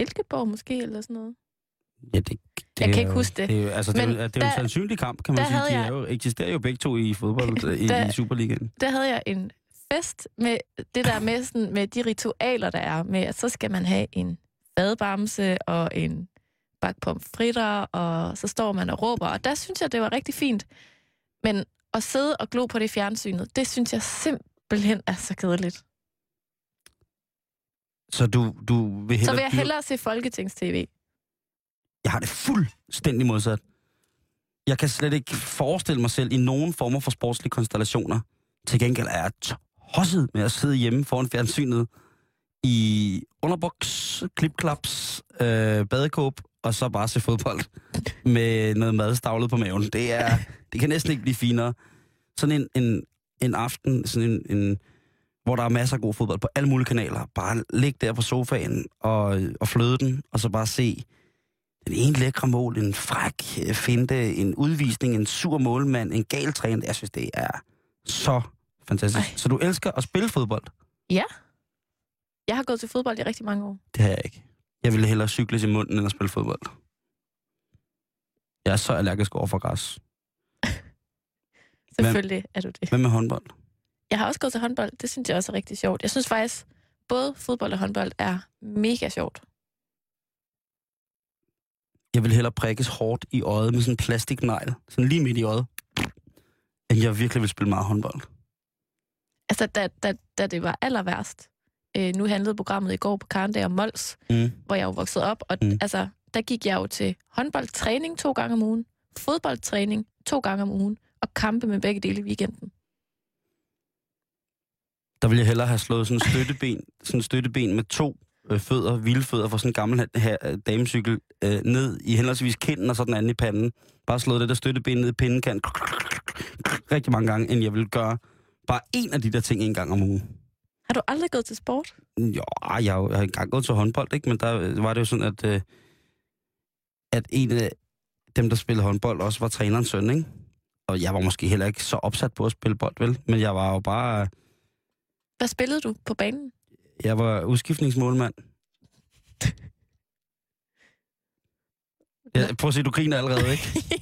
Silkeborg måske, eller sådan noget. Ja, det, det Jeg er kan ikke huske det. Det er altså, det er, Men det er jo en der- sandsynlig kamp, kan man der sige. De jeg- er jo, eksisterer jo begge to i fodbold i, Der- i Superligaen. Der havde jeg en fest med det der med, sådan, med de ritualer, der er med, at så skal man have en fadbamse og en bak pomfritter, og så står man og råber. Og der synes jeg, det var rigtig fint. Men at sidde og glo på det fjernsynet, det synes jeg simpelthen er så kedeligt. Så du, du vil hellere... Så vil jeg hellere se Folketings-TV. Jeg har det fuldstændig modsat. Jeg kan slet ikke forestille mig selv i nogen former for sportslige konstellationer. Til gengæld er jeg tosset med at sidde hjemme foran fjernsynet i underbuks, klipklaps, øh, badekåb, og så bare se fodbold med noget mad stavlet på maven. Det, er, det kan næsten ikke blive finere. Sådan en, en, en aften, sådan en, en, hvor der er masser af god fodbold på alle mulige kanaler. Bare ligge der på sofaen og, og fløde den, og så bare se den ene lækre mål, en fræk øh, finte, en udvisning, en sur målmand, en gal træner. Jeg synes, det er så fantastisk. Ej. Så du elsker at spille fodbold? Ja. Jeg har gået til fodbold i rigtig mange år. Det har jeg ikke. Jeg ville hellere cykle i munden, end at spille fodbold. Jeg er så allergisk over for græs. Selvfølgelig er du det. Hvad med håndbold? Jeg har også gået til håndbold. Det synes jeg også er rigtig sjovt. Jeg synes faktisk, både fodbold og håndbold er mega sjovt. Jeg vil hellere prikkes hårdt i øjet med sådan en plastiknegl, sådan lige midt i øjet, end jeg virkelig vil spille meget håndbold. Altså, da, da, da det var aller værst. Øh, nu handlede programmet i går på Karndag om Mols, Mm. hvor jeg jo voksede op. Og Mm. altså, der gik jeg jo til håndboldtræning to gange om ugen, fodboldtræning to gange om ugen, og kampe med begge dele i weekenden. Der ville jeg hellere have slået sådan en støtteben, sådan en støtteben med to øh, fødder, vildfødder fra sådan en gammel her, øh, damecykel øh, ned i henholdsvis kinden og så den anden i panden. Bare slået det der støtteben ned i pindekanten rigtig mange gange, end jeg ville gøre bare en af de der ting en gang om ugen. Har du aldrig gået til sport? Jo, jeg, jeg har engang gået til håndbold, ikke? men der øh, var det jo sådan, at, øh, at en af dem, der spillede håndbold, også var trænerens søn, ikke? Og jeg var måske heller ikke så opsat på at spille bold, vel? Men jeg var jo bare... Hvad spillede du på banen? Jeg var udskiftningsmålmand. Ja, prøv at se, du griner allerede, ikke?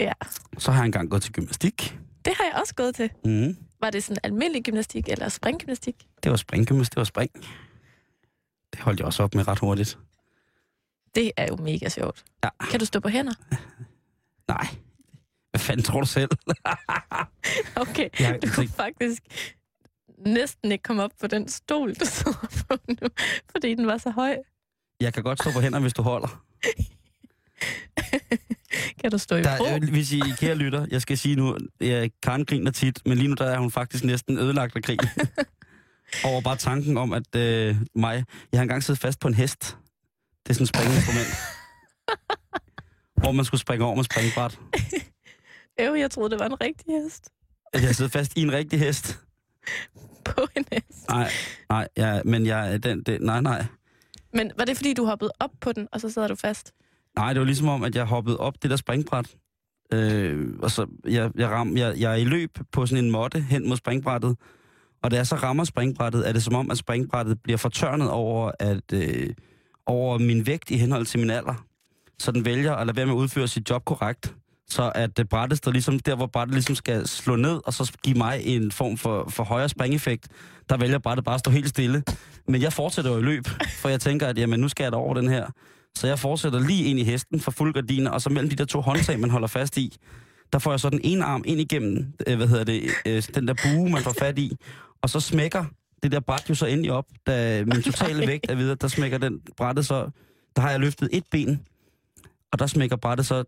ja, Så har jeg engang gået til gymnastik. Det har jeg også gået til. Mm. Var det sådan almindelig gymnastik eller springgymnastik? Det var springgymnastik, det var spring. Det holdt jeg også op med ret hurtigt. Det er jo mega sjovt. Ja. Kan du stå på hænder? Nej. Hvad fanden tror du selv? Okay, Jeg- du kunne faktisk næsten ikke komme op på den stol, du sidder på nu, fordi den var så høj. Jeg kan godt stå på hænder, hvis du holder. Kan du stå i Der, øh, hvis I kære lytter, jeg skal sige nu, ja, Karen griner tit, men lige nu der er hun faktisk næsten ødelagt af krig. Over bare tanken om, at øh, mig, jeg har engang siddet fast på en hest. Det er sådan et springinstrument. hvor man skulle springe over med springbræt. Jo, jeg troede, det var en rigtig hest At jeg sidder fast i en rigtig hest. på en hest. Nej, nej, ja, men jeg, den, den, nej, nej. Men var det, fordi du hoppede op på den, og så sidder du fast? Nej, det var ligesom om, at jeg hoppede op det der springbræt. Øh, og så jeg, jeg, ram, jeg, jeg er i løb på sådan en måtte hen mod springbrættet. Og da jeg så rammer springbrættet, er det som om, at springbrættet bliver fortørnet over, at, øh, over min vægt i henhold til min alder. Så den vælger at lade være med at udføre sit job korrekt. så at det brættet står ligesom der, hvor brættet ligesom skal slå ned, og så give mig en form for, for højere springeffekt, der vælger brættet bare at stå helt stille. Men jeg fortsætter jo i løb, for jeg tænker, at jamen, nu skal jeg da over den her. Så jeg fortsætter lige ind i hesten for fuld gardiner, og så mellem de der to håndtag, man holder fast i, der får jeg så den ene arm ind igennem, øh, hvad hedder det, øh, den der bue, man får fat i, og så smækker det der bræt jo så endelig op, da min totale vægt er videre, der smækker den brættet så, der har jeg løftet et ben, og der smækker brættet så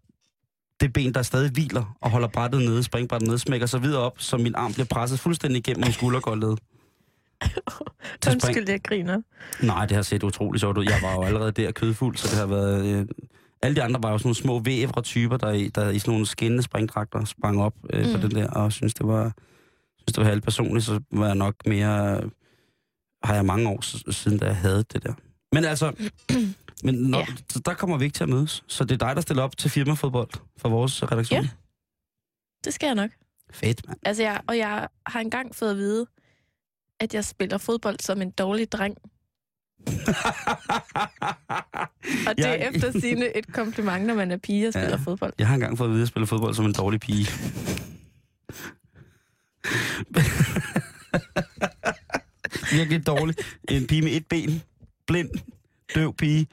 det ben, der stadig hviler og holder brættet nede, springbrættet nede, smækker så videre op, så min arm bliver presset fuldstændig igennem min skuldergård Undskyld, jeg griner. Nej, det har set utroligt sjovt ud. Jeg var jo allerede der kødfuld, så det har været... Øh, alle de andre var jo sådan nogle små vævre typer, der, i- der i sådan nogle skinnende springdragter sprang op øh, mm. på den der, og synes det var... Synes det var helt personligt, så var jeg nok mere... Har jeg mange år siden, da jeg havde det der. Men altså, men når, Ja. så der kommer vi ikke til at mødes. Så det er dig, der stiller op til firmafodbold for vores redaktion. Ja. Det skal jeg nok. Fedt, mand. Altså, jeg, og jeg har engang fået at vide, at jeg spiller fodbold som en dårlig dreng. Og det er Jeg- efter sine et kompliment, når man er pige og spiller Ja. fodbold. Jeg har engang fået at vide, at jeg spiller fodbold som en dårlig pige. Virkelig dårlig. En pige med et ben. Blind. Døv pige.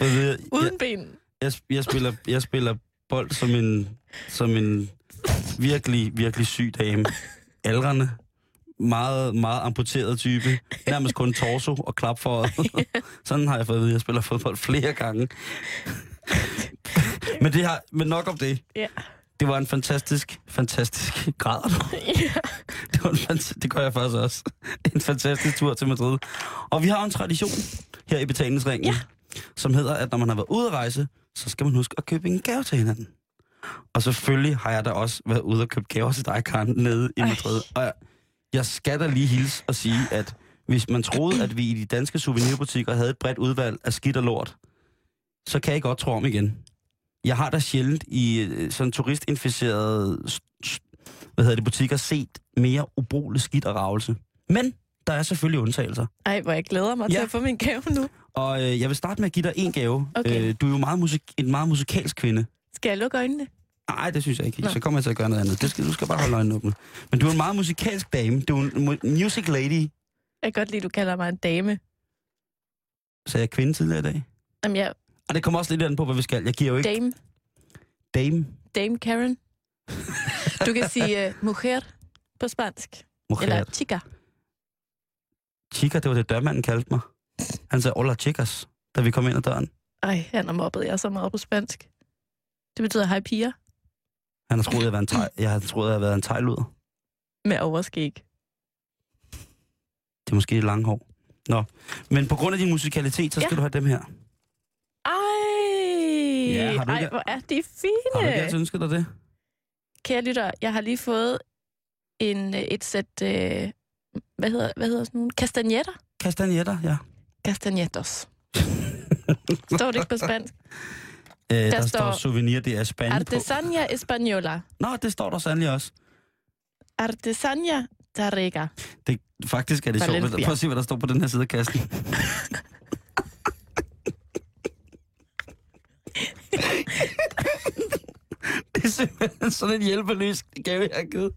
Vide, jeg, Uden ben. jeg, jeg, spiller, jeg spiller bold som en, som en virkelig, virkelig syg dame. Aldrende. Meget, meget amputeret type. Nærmest kun torso og klap for Sådan har jeg fået at vide, at jeg spiller fodbold flere gange. men, det har, men nok om det. Ja. Det var en fantastisk, fantastisk grad. ja. Det, var en fant- det gør jeg faktisk også. En fantastisk tur til Madrid. Og vi har en tradition her i betalingsringen, ja. som hedder, at når man har været ude at rejse, så skal man huske at købe en gave til hinanden. Og selvfølgelig har jeg da også været ude og købe gaver til dig, Karen, nede i Ej. Madrid. Og jeg, jeg skal da lige hilse og sige, at hvis man troede, at vi i de danske souvenirbutikker havde et bredt udvalg af skidt og lort, så kan jeg godt tro om igen. Jeg har da sjældent i øh, sådan turistinficerede hvad hedder det, butikker set mere ubrugelig skidt og ravelse. Men der er selvfølgelig undtagelser. Ej, hvor jeg glæder mig Ja. til at få min gave nu. Og øh, jeg vil starte med at give dig en gave. Okay. Øh, du er jo meget musik- en meget musikalsk kvinde. Skal jeg lukke øjnene? Nej, det synes jeg ikke. Nå. Så kommer jeg til at gøre noget andet. Det skal, du skal bare holde øjnene åbne. Men du er en meget musikalsk dame. Du er en mu- music lady. Jeg kan godt lide, at du kalder mig en dame. Sagde jeg kvinde tidligere i dag? Jamen, jeg Og det kommer også lidt an på, hvad vi skal. Jeg giver jo ikke dame. dame. Dame Karen. Du kan sige uh, mujer på spansk. Mujer. Eller chica. Chica, det var det dørmanden kaldte mig. Han sagde, hola chicas, da vi kom ind ad døren. Ej, han har mobbet jeg så meget på spansk. Det betyder hej piger Han har troet, jeg, var en teg- jeg har troet, jeg havde været en tegluder. med overskæg. Det er måske et langt hår. Nå, men på grund af din musikalitet, så skal Ja. du have dem her. Ej, Ja, har du ej, ikke- hvor er de Har du ikke altid fine. ønsket dig det? Kære lytter, jeg har lige fået en, øh, et sæt, øh, hvad hedder, hvad hedder sådan nogle? Kastanjetter? Kastanjetter, ja. Kastanjettos. Står det ikke på spansk? Øh, der, der står, står souvenir, det er spande på. Artesania Española. Nå, det står der sandelig også. Artesania Tarrega. Det, faktisk er det sjovt. Prøv at se, hvad der står på den her side af kassen. det er simpelthen sådan en hjælpeløs gave, jeg har givet.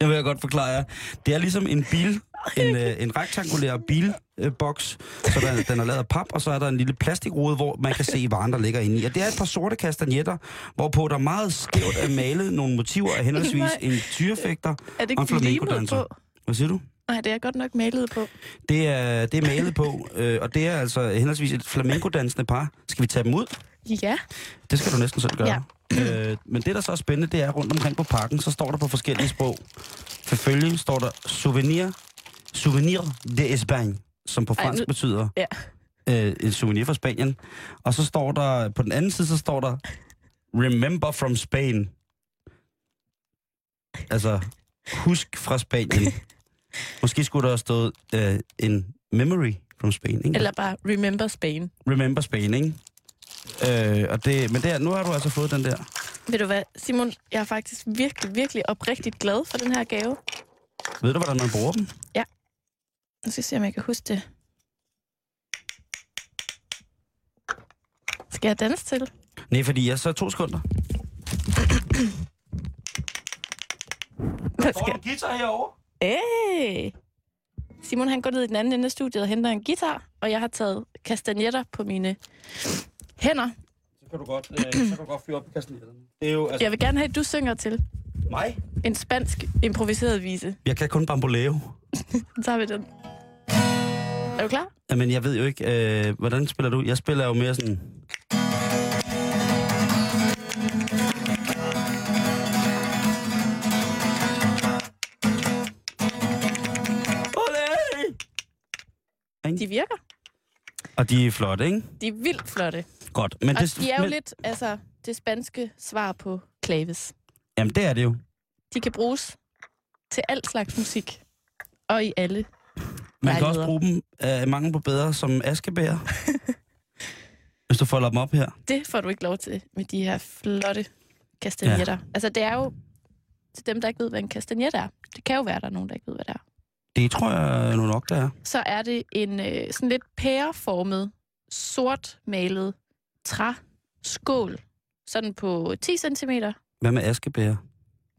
jeg vil jeg godt forklare jer. Det er ligesom en bil, en, øh, en rektangulær bilboks, så der, den er lavet af pap, og så er der en lille plastikrude, hvor man kan se varen, der ligger inde i. Og det er et par sorte kastanjetter, hvorpå der meget skævt er malet nogle motiver af henholdsvis en tyrefægter Er det og en flamenco-danser. Hvad siger du? Nej, det er godt nok malet på. Det er, det er malet på, øh, og det er altså henholdsvis et flamenco-dansende par. Skal vi tage dem ud? Ja. Det skal du næsten selv gøre. Ja. Øh, men det, der så er spændende, det er rundt omkring på pakken, så står der på forskellige sprog. Selvfølgelig står der souvenir, souvenir de Espagne, som på Ej, fransk nu- betyder Ja. øh, en souvenir fra Spanien. Og så står der, på den anden side, så står der remember from Spain. Altså, husk fra Spanien. Måske skulle der have stået øh, en memory from Spain, ikke? Eller bare Remember Spain. Remember Spain, ikke? Øh, og det, men der, nu har du altså fået den der. Ved du hvad, Simon, jeg er faktisk virkelig, virkelig oprigtigt glad for den her gave. Ved du, hvordan man bruger dem? Nu skal jeg se, om jeg kan huske det. Skal jeg danse til? Nej, fordi jeg så to sekunder. Hvad Får skal... du guitar herovre? Hey! Simon han går ned i den anden ende af studiet og henter en guitar, og jeg har taget kastagnetter på mine hænder. Så kan du godt, øh, så kan du godt fyre op i kastanetterne. Det er jo, altså, Jeg vil gerne have, at du synger til mig. en spansk improviseret vise. Jeg kan kun bamboleo. Så tager vi den. Er du klar? Jamen, jeg ved jo ikke, øh, hvordan spiller du? Jeg spiller jo mere sådan... De virker. Og de er flotte, ikke? De er vildt flotte. Godt. Men Og det, de er jo men, lidt, altså, det spanske svar på klaves. Jamen, det er det jo. De kan bruges til alt slags musik. Og i alle. Man kan også bruge dem af mangel på bedre som askebær. hvis du folder dem op her. Det får du ikke lov til med de her flotte kastagnetter. Ja. Altså, det er jo til dem, der ikke ved, hvad en kastagnet er. Det kan jo være, der er nogen, der ikke ved, hvad det er. Det tror jeg nu nok, der er. Så er det en øh, sådan lidt pæreformet, sort malet træskål. Sådan på 10 cm. Hvad med askebær?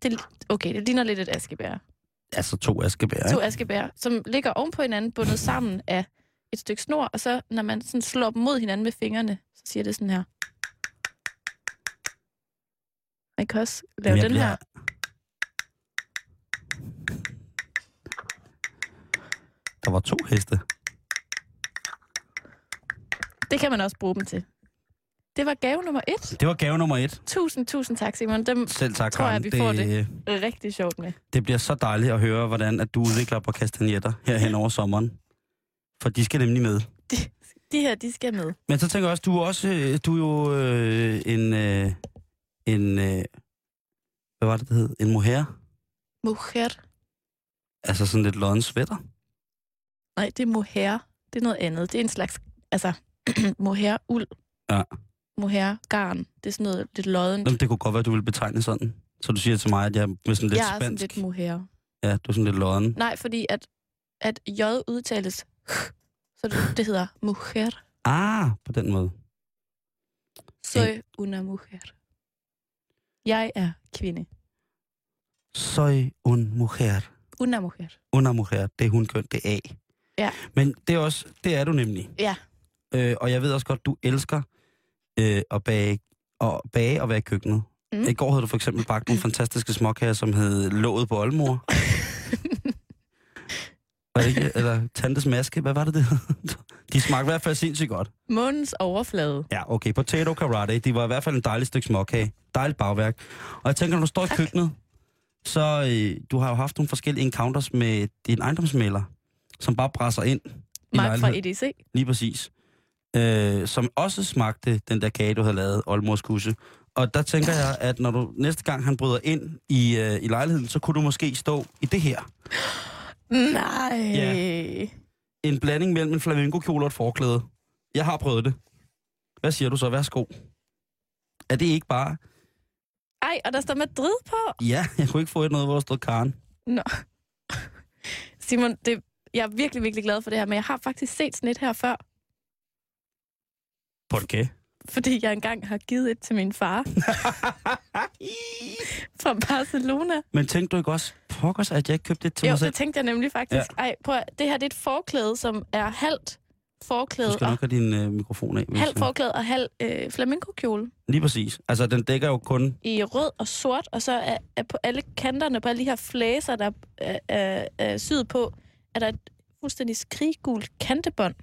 Det, okay, det ligner lidt et askebær. Altså to askebær, To askebær, som ligger oven på hinanden, bundet sammen af et stykke snor, og så når man sådan slår dem mod hinanden med fingrene, så siger det sådan her. Man kan også lave den bliver- her. Der var to heste. Det kan man også bruge dem til. Det var gave nummer et. Det var gave nummer et. Tusind, tusind tak, Simon. Dem Selv tak, Tror jeg, vi får det, er rigtig sjovt med. det bliver så dejligt at høre, hvordan at du udvikler på kastagnetter her hen over sommeren. For de skal nemlig med. De her, de skal med. Men så tænker jeg også, du er også, øh, du er jo øh, en, øh, en, øh, hvad var det, det hed? En mohair? Mohair. Altså sådan lidt lodden sweater? Nej, det er mohair. Det er noget andet. Det er en slags, altså, mohair uld. Ja. Mohair garn. Det er sådan noget lidt loddent. Jamen, det kunne godt være, du ville betegne sådan. Så du siger til mig, at jeg er sådan lidt jeg er sådan spansk. lidt mohair. Ja, du er sådan lidt lodden. Nej, fordi at, at J udtales, så det, det hedder mujer. Ah, på den måde. Soy una mujer. Jeg er kvinde. Soy un mujer. Una mujer. Una mujer, det er hun køn, det er A. Ja. Men det er også, det er du nemlig. Ja. Øh, og jeg ved også godt, du elsker øh, at bage og, bage og være i køkkenet. Mm. I går havde du for eksempel bagt nogle fantastiske småkager, som hed Låget på Oldmor. var det ikke? Eller Tantes Maske, hvad var det, det? De smagte i hvert fald sindssygt godt. Mundens overflade. Ja, okay. Potato karate, de var i hvert fald en dejlig stykke småkage. Dejligt bagværk. Og jeg tænker, når du står i køkkenet, så øh, du har jo haft nogle forskellige encounters med din ejendomsmælder, som bare brasser ind Mig fra. EDC. Lige præcis. Øh, som også smagte den der kage, du havde lavet, Oldmors kusse. Og der tænker jeg, at når du næste gang han bryder ind i, øh, i lejligheden, så kunne du måske stå i det her. Nej. Ja. En blanding mellem en flamenco-kjole og et forklæde. Jeg har prøvet det. Hvad siger du så? Værsgo. Er det ikke bare... Ej, og der står Madrid på. Ja, jeg kunne ikke få et noget, hvor der stod Karen. Simon, det, jeg er virkelig, virkelig glad for det her, men jeg har faktisk set sådan et her før, Por qué? fordi jeg engang har givet et til min far fra Barcelona. Men tænkte du ikke også, pokkers, at jeg ikke købte det til Jo, mig selv? det tænkte jeg nemlig faktisk. Ja. Ej, prøv at, det her det er et forklæde, som er halvt Du forklæde, skal og, nok have din øh, mikrofon af. halvt forklæde og halv øh, flamenco-kjole Lige præcis. Altså, den dækker jo kun... i rød og sort, og så er, er på alle kanterne, på alle de her flæser, der er, er, er syet på, er der et fuldstændig skriggult kantebånd.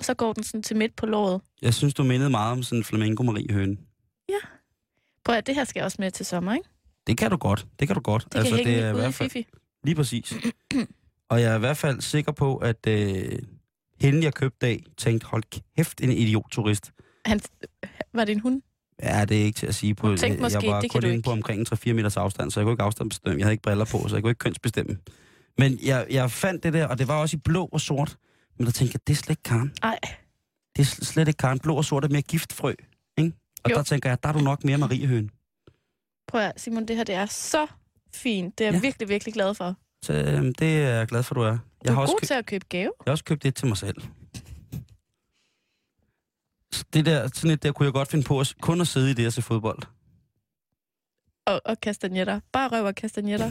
Så går den sådan til midt på låret. Jeg synes, du mindede meget om sådan en flamenco Marie høne. Prøv at det her skal også med til sommer, ikke? Det kan du godt. Det kan du godt. Det kan hænge det er i ude i hvert fald, Fifi. Lige præcis. Og jeg er i hvert fald sikker på, at øh, hende, jeg købte af, tænkte, hold kæft, en idiot-turist. Han, var det en hund? Ja, det er ikke til at sige på. Du tænkte måske, jeg var det kun inde på omkring en 3-4 meters afstand, så jeg kunne ikke afstandsbestemme. Jeg havde ikke briller på, så jeg kunne ikke kønsbestemme. Men jeg, jeg fandt det der, og det var også i blå og sort. Men der tænkte jeg, det er slet ikke Karen. Nej. Det er sl- slet ikke Karen. Blå og sort er mere giftfrø. Ikke? Og Jo. der tænker jeg, der er du nok mere Mariehøen. Prøv at, Simon, det her det er så fint. Det er jeg Ja. virkelig, virkelig glad for. Så øhm, det er jeg glad for, du er. Du Jeg er har også god kø- til at købe gave. Jeg har også købt et til mig selv. Det der, sådan et der kunne jeg godt finde på at, kun at sidde i det og se fodbold. og, og kastanjetter. Bare røv og kastanjetter.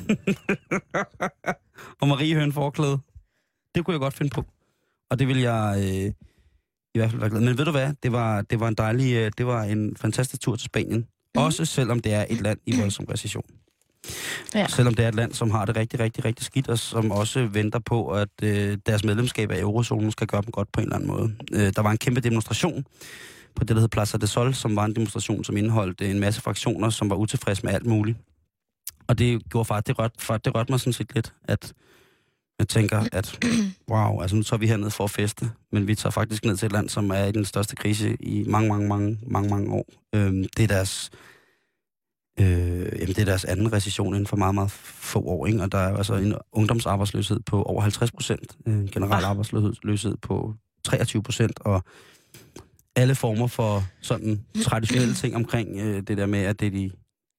og Marie Høen forklæde. Det kunne jeg godt finde på. Og det vil jeg øh, i hvert fald være glad. Men ved du hvad? Det var, det var en dejlig, øh, det var en fantastisk tur til Spanien. Mm. Også selvom det er et land i voldsom recession. Ja. Selvom det er et land, som har det rigtig, rigtig, rigtig skidt, og som også venter på, at øh, deres medlemskab af eurozonen skal gøre dem godt på en eller anden måde. Øh, der var en kæmpe demonstration på det, der hed Plaza de Sol, som var en demonstration, som indeholdt en masse fraktioner, som var utilfredse med alt muligt. Og det gjorde faktisk, det rørte, det rørte mig sådan set lidt, at jeg tænker, at wow, altså nu tager vi herned for at feste, men vi tager faktisk ned til et land, som er i den største krise i mange, mange, mange, mange, mange år. Øhm, det er deres øh, jamen det er deres anden recession inden for meget, meget få år, ikke? og der er altså en ungdomsarbejdsløshed på over 50 procent, en generel arbejdsløshed på 23 procent, og alle former for sådan traditionelle ting omkring øh, det der med, at det er de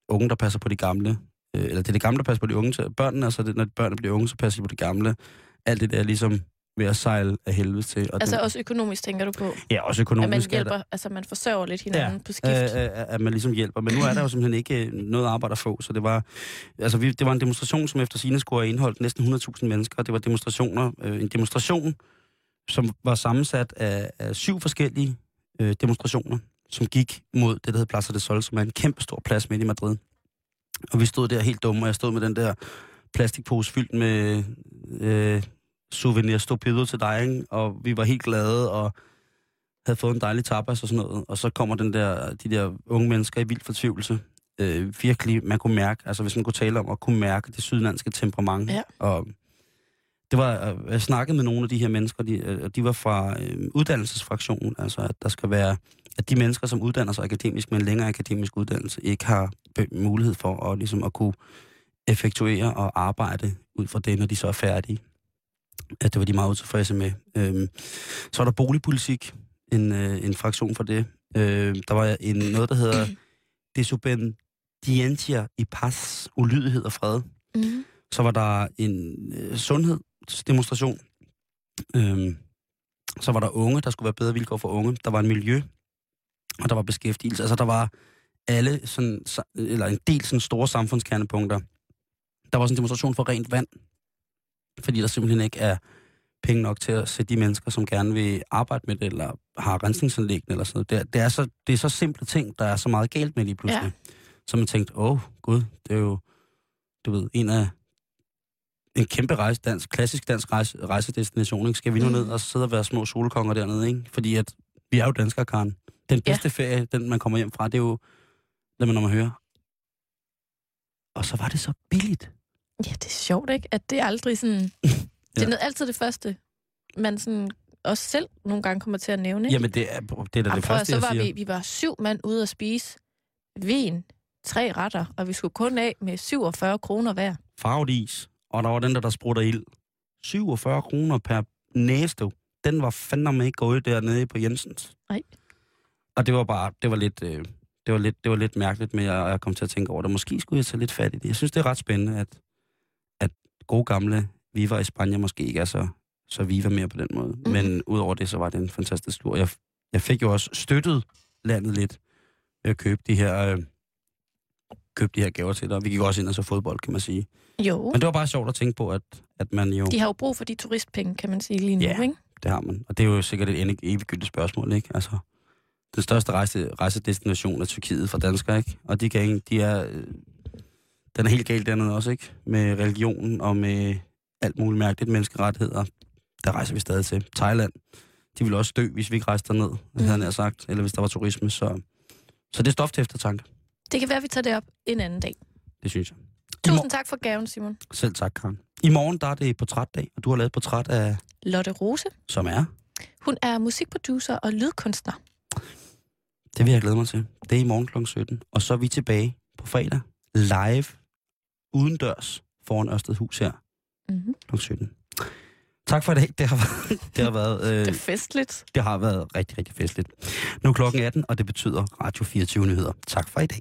unge, der passer på de gamle, øh, eller det er de gamle, der passer på de unge, så børnene, altså det, når børnene bliver unge, så passer de på de gamle. Alt det der er ligesom ved at sejle af helvede til. Og Altså det, også økonomisk, tænker du på? ja, også At man økonomisk. er der- hjælper, altså man forsørger lidt hinanden Ja, på skift. øh, øh, at man ligesom hjælper. Men nu er der jo simpelthen ikke øh, noget arbejde at få, så det var, altså vi, det var en demonstration, som efter sine skulle have indholdt næsten 100.000 mennesker. Det var demonstrationer, øh, en demonstration, som var sammensat af, af syv forskellige øh, demonstrationer, som gik mod det, der hedder Plaza de Sol, som er en kæmpe stor plads midt i Madrid. Og vi stod der helt dumme, og jeg stod med den der plastikpose fyldt med øh, souvenir stupido til dig, ikke? og vi var helt glade, og havde fået en dejlig tapas og sådan noget, og så kommer den der, de der unge mennesker i vild fortvivlelse. Øh, virkelig, man kunne mærke, altså hvis man kunne tale om at kunne mærke det sydlandske temperament. Ja. Og det var, øh, jeg snakkede med nogle af de her mennesker, de, øh, og de var fra øh, uddannelsesfraktionen, altså at der skal være, at de mennesker, som uddanner sig akademisk med en længere akademisk uddannelse, ikke har mulighed for at, ligesom at kunne effektuere og arbejde ud fra det, når de så er færdige. At det var de meget utilfredse med. Øhm, så er der boligpolitik, en, øh, en fraktion for det. Øh, der var en, noget, der hedder Desobedientia i Paz, ulydighed og fred. Mm. Så var der en øh, sundhedsdemonstration. Øhm, så var der unge, der skulle være bedre vilkår for unge. Der var en miljø, og der var beskæftigelse. Altså der var alle sådan, eller en del sådan store samfundskernepunkter. Der var også en demonstration for rent vand, fordi der simpelthen ikke er penge nok til at sætte de mennesker, som gerne vil arbejde med det, eller har rensningsanlæg eller sådan noget. Det er, det, er så, det er så simple ting, der er så meget galt med lige pludselig. Ja. Så man tænkte, åh oh, gud, det er jo, du ved, en af en kæmpe rejse, dansk, klassisk dansk rejse, rejsedestination. Ikke? Skal vi nu Mm. ned og sidde og være små solkonger dernede? Ikke? Fordi at vi er jo danskere, Karen. Den Ja. bedste ferie, den man kommer hjem fra, det er jo, lad mig når man hører. Og så var det så billigt. Ja, det er sjovt, ikke? At det er aldrig sådan... Det er altid det første, man sådan også selv nogle gange kommer til at nævne. Ikke? Jamen, det er, det er da Jamen, det at- første, så jeg var siger. vi, vi var syv mand ude at spise vin, tre retter, og vi skulle kun af med 47 kroner hver. farvet is, og der var den der, der sprutter ild. 47 kroner per næste. Den var fandme ikke gået dernede på Jensens. Nej. Og det var bare, det var lidt, øh, det var lidt, det var lidt mærkeligt med, at jeg kom til at tænke over det. Måske skulle jeg tage lidt fat i det. Jeg synes, det er ret spændende, at, at gode gamle Viva i Spanien måske ikke er så, så Viva mere på den måde. Mm. Men udover det, så var det en fantastisk tur. Jeg, jeg fik jo også støttet landet lidt ved at købe de her, øh, købe de her gaver til dig. Vi gik også ind og så fodbold, kan man sige. Jo, Men det var bare sjovt at tænke på, at, at man jo... de har jo brug for de turistpenge, kan man sige lige nu, Ja. ikke? Det har man. Og det er jo sikkert et ende- eviggyldigt spørgsmål, ikke? Altså, den største rejse, rejsedestination er Tyrkiet for danskere, ikke? Og de, kan, de er... øh, Den er helt galt dernede også, ikke? Med religionen og med alt muligt mærkeligt menneskerettigheder. Der rejser vi stadig til. Thailand. De ville også dø, hvis vi ikke rejste derned, mm. havde jeg sagt. Eller hvis der var turisme, så... Så det er stof til eftertanke. Det kan være, vi tager det op en anden dag. Det synes jeg. Tusind tak for gaven, Simon. Selv tak, Karen. I morgen, der er det portrætdag, og du har lavet et portræt af... Lotte Rose. Som er... Hun er musikproducer og lydkunstner. Det vil jeg glæde mig til. Det er i morgen kl. 17. Og så er vi tilbage på fredag. Live. Udendørs. Foran Ørstedhus her. Mm-hmm. Kl. 17. Tak for i dag. Det har været, det har været, øh, Det er festligt. det har været rigtig, rigtig festligt. Nu er klokken 18, og det betyder Radio 24 Nyheder. Tak for i dag.